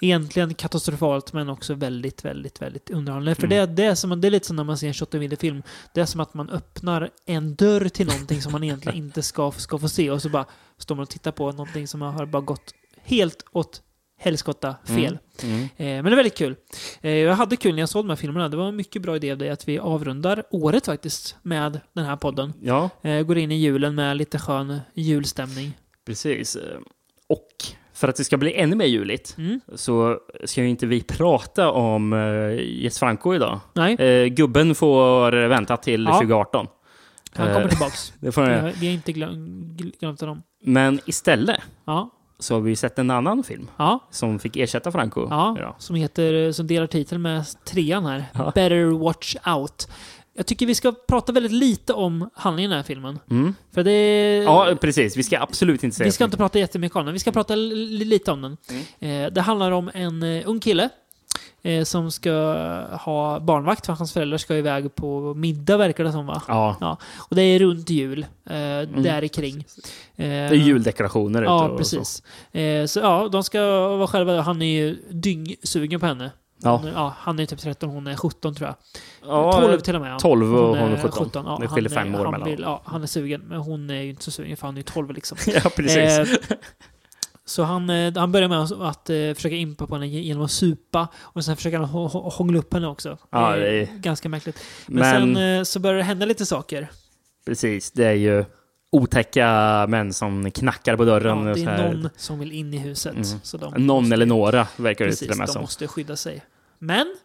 egentligen katastrofalt men också väldigt, väldigt, väldigt underhållande. För Mm. det, det, är som, det är lite som när man ser en 28 mm film. Det är som att man öppnar en dörr till någonting som man egentligen inte ska, ska få se och så bara står man och tittar på någonting som har bara gått helt åt helskotta fel. Mm. Mm. Eh, men det är väldigt kul. Eh, jag hade kul när jag såg de här filmerna. Det var en mycket bra idé av dig att vi avrundar året faktiskt med den här podden. Ja. Eh, går in i julen med lite skön julstämning. Precis. Och för att det ska bli ännu mer juligt Mm. så ska ju inte vi prata om uh, Jess Franco idag. Nej. Eh, gubben får vänta till Ja. 2018. Han Eh, kommer tillbaks. det får han vi, har, inte glöm, gl- glömt honom. Men istället Ja. Så har vi sett en annan film Ja. som fick ersätta Franco. Ja, idag. som heter, som delar titel med trean här. Ja. Better Watch Out. Jag tycker vi ska prata väldigt lite om handlingen i den här filmen. Mm. För det... Ja, precis. Vi ska absolut inte säga Vi ska inte prata jättemycket om den. Vi ska prata li- lite om den. Mm. Eh, det handlar om en eh, ung kille eh, som ska ha barnvakt för hans föräldrar ska iväg på middag verkar det som va? Ja. Och det är runt jul, eh, där kring. Eh, Det är juldekorationer ute Ja, precis. Eh, så ja, de ska vara själva. Han är ju dyngsugen på henne. Ja. Hon, ja, han är typ 13, hon är 17 tror jag. Ja, 12 till och med. ja. 12 och hon är är 17. Ja, Det skiljer fem år han mellan Ja, han är sugen, men hon är ju inte så sugen för han är ju 12 liksom. Ja, precis. Så han, eh, han börjar med att, eh, försöka impa på henne genom att supa och sen försöker han hå- hå- hångla upp henne också. Ja, det är ganska märkligt. Men, Men- sen eh, så börjar det hända lite saker. Precis, det är ju otäcka män som knackar på dörren. Ja, det är någon som vill in i huset. Mm. Så de Någon måste- eller några verkar det till Precis, och med de som. måste skydda sig. Men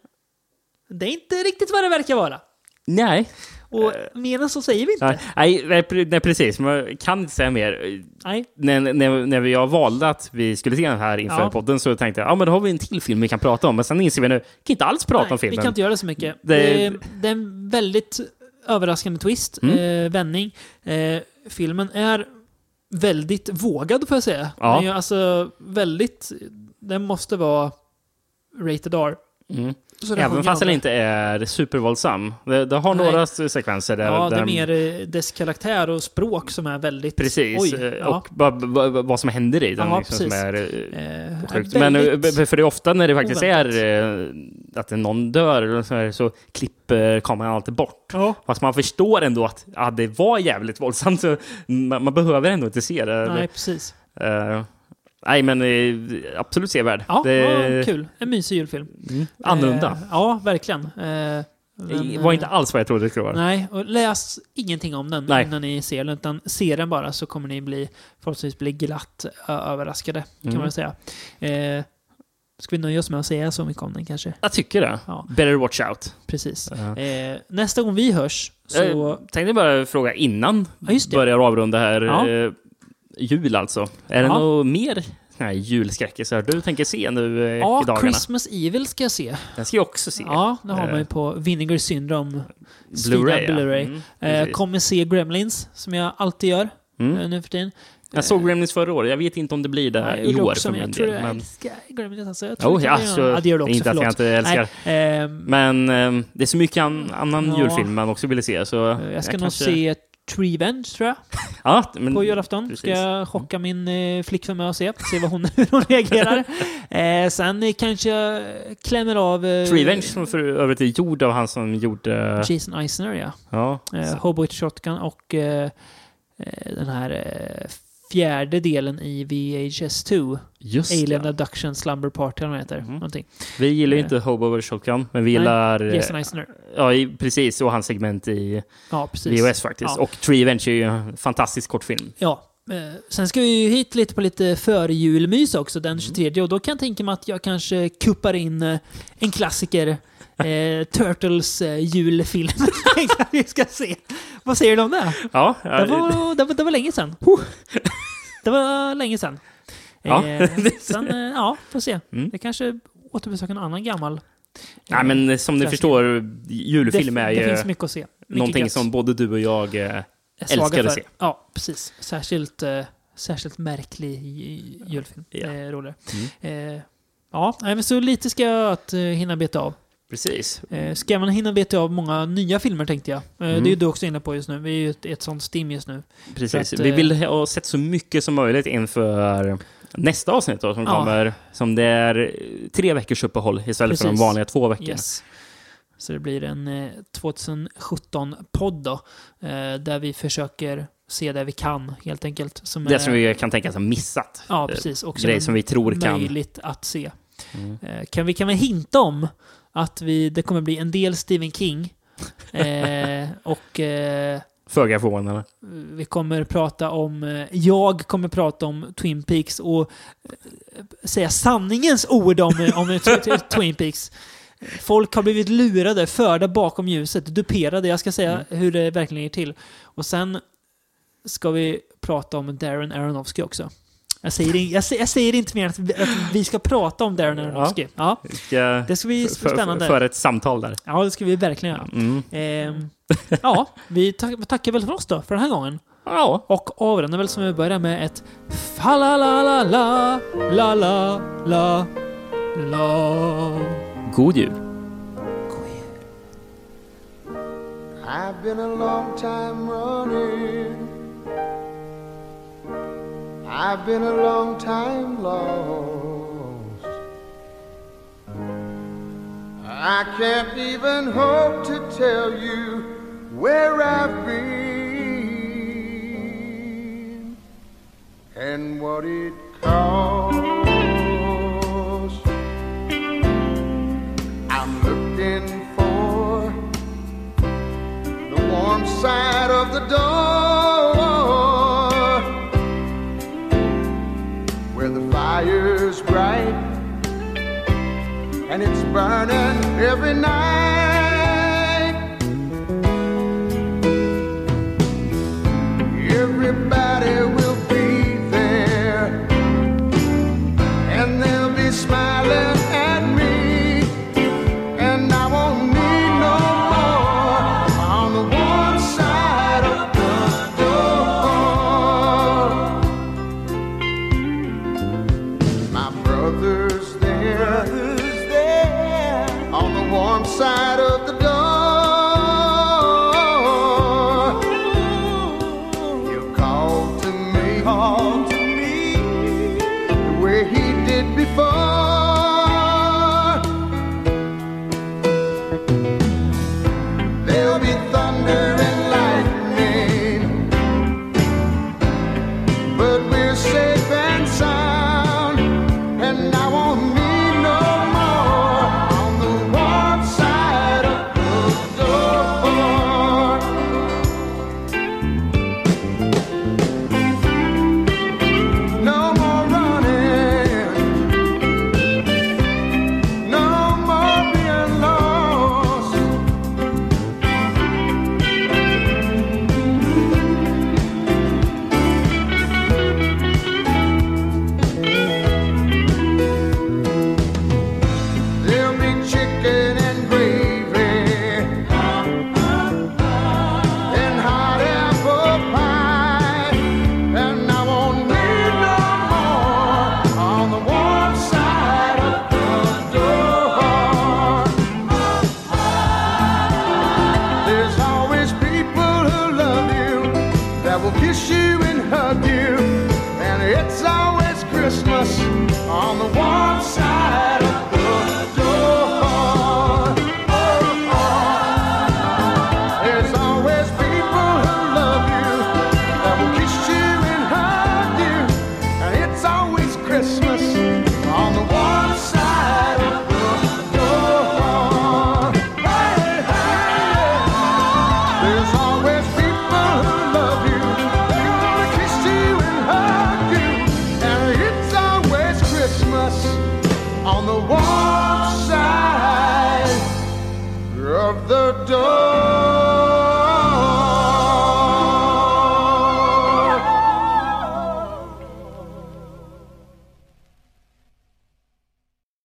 det är inte riktigt vad det verkar vara. Nej. Och mer än så säger vi inte. Nej, nej, nej, pre- nej, precis. Man kan inte säga mer. Nej. När, när, när jag valde att vi skulle se den här inför Ja. podden så tänkte jag ja men då har vi en till film vi kan prata om. Men sen inser vi nu, vi kan inte alls prata Nej, om filmen. Vi kan inte göra det så mycket. Det- Det, är, det är en väldigt överraskande twist, Mm. eh, vändning. Eh, filmen är väldigt vågad får jag säga. Ja. Den är alltså väldigt... Den måste vara rated R. Mm. Även fast den det. inte är supervåldsam. Det, det har Nej. några sekvenser där... Ja, det är mer eh, dess karaktär och språk som är väldigt... Precis, Oj, eh, ja. och vad, vad, som händer i den. Ja, liksom, som är, Eh, eh, sjukt. Men för det är ofta när det faktiskt oväntat. är att någon dör så, här, så klipper kameran alltid bort. Ja. Fast man förstår ändå att ja, det var jävligt våldsamt. Så man, man behöver ändå inte se det. Nej, precis. Eh, nej, men eh, absolut sevärd. Ja, det, ja, kul. En mysig julfilm. Mm, annorlunda. Eh, ja, verkligen. Eh, Det var eh, inte alls vad jag trodde det skulle vara. Nej, och läs ingenting om den Nej. innan ni ser den, utan se den bara så kommer ni bli förhoppningsvis bli glatt överraskade, kan Mm. man säga. Eh, ska vi nöja oss med att säga så mycket om den kanske? Jag tycker det. Ja. Better watch out. Precis. Ja. Eh, nästa gång vi hörs så... Jag tänkte bara fråga innan Ja, just det. börjar avrunda här. Ja. Jul alltså. Är det Ja. något mer här julskräckisar du tänker se nu eh, Ja, i dagarna? Christmas Evil ska jag se. Den ska jag också se. Ja, det har man ju Eh, på Vinegar Syndrome. Blu-ray, ja. Blu-ray. Mm, eh, kommer se Gremlins, som jag alltid gör Mm. eh, nu för tiden. Jag såg Gremlins förra året. Jag vet inte om det blir det Ja, jag i år också, för men min jag tror del. jag Men... älskar Gremlins. Alltså. Jag tror Oh, det ja, så någon- ja, det gör du också, inte att jag förlåt. inte älskar. Nej, ehm, Men eh, det är så mycket an, annan Ja. julfilm man också vill se. Så jag ska nog kanske- se Treevenge, tror jag. Ja, men, På julafton precis. ska jag chocka min eh, flickvän med att se. Se vad hon, hur hon reagerar. eh, sen kanske jag klämmer av... Eh, Revenge som för övrigt är gjord av han som gjorde... Jason Eisner, ja. Ja. Eh, Hobo Shotgun och eh, eh, den här eh, fjärde delen i VHS2. Just Alien det. Abduction Slumber Party, eller heter. Någonting. Vi gillar ju Eh, inte Hobo over Shotgun, men vi Nej, gillar... eh, Jason Eisner. Ja, precis. Och hans segment i Ja, precis. VHS faktiskt. Ja. Och Revenge är ju en fantastisk kortfilm. Ja. Eh, sen ska vi ju hit lite på lite förjulmys också Mm. den 23 och då kan jag tänka mig att jag kanske kuppar in eh, en klassiker. Eh, Turtles eh, vi ska se. Vad säger du om det? Ja, Det var, det var, det var länge sedan. Det var länge sedan. Ja. Eh, sen, eh, ja, får se. Mm. Det kanske återbesöker någon annan gammal. Nej, men som ni förstår, julfilm det, är det ju finns mycket att se. Mycket någonting gött. som både du och jag eh, älskar att se. Ja, precis. Särskilt, eh, särskilt märklig ju- julfilm. Ja. Det är roligare. Mm. Eh, ja, men så lite ska jag att eh, hinna beta av. Precis. Eh, ska man hinna beta av många nya filmer tänkte jag. Eh, Mm. Det är ju du också inne på just nu. Vi är ju ett, ett sånt Steam just nu. Precis. Att, vi eh, vill ha sett så mycket som möjligt inför nästa avsnitt då, som Ja. kommer. Som det är eh, tre veckors uppehåll istället för de Precis. vanliga två veckorna. Yes. Så det blir en eh, 2017-podd då. Eh, där vi försöker se det vi kan helt enkelt. Som Det är- som vi kan tänka oss ha missat. Ja, Eh, precis. Och som vi tror kan... möjligt att se. Mm. Eh, Kan vi kan väl hinta om att vi, det kommer bli en del Stephen King. Eh, och eh, Föga förvånande. vi kommer prata om, eh, jag kommer prata om Twin Peaks och eh, säga sanningens ord om, om t- t- Twin Peaks. Folk har blivit lurade, förda bakom ljuset, duperade. Jag ska säga Mm. hur det verkligen är till. Och sen ska vi prata om Darren Aronofsky också. Jag säger, jag, säger, jag säger, inte mer att att vi ska prata om Darren Aronofsky. Ja. ja. Det ska bli spännande. För, för ett samtal där. Ja, det ska vi verkligen göra. Mm. Ehm, ja, vi tackar väl för oss då, för den här gången. Ja. Och avrundar väl som vi börjar med ett la la la la la la la God jul. God jul. I've been a long time running I've been a long time lost. I can't even hope to tell you where I've been and what it cost. I'm looking for the warm side of the dawn. and it's burning every night.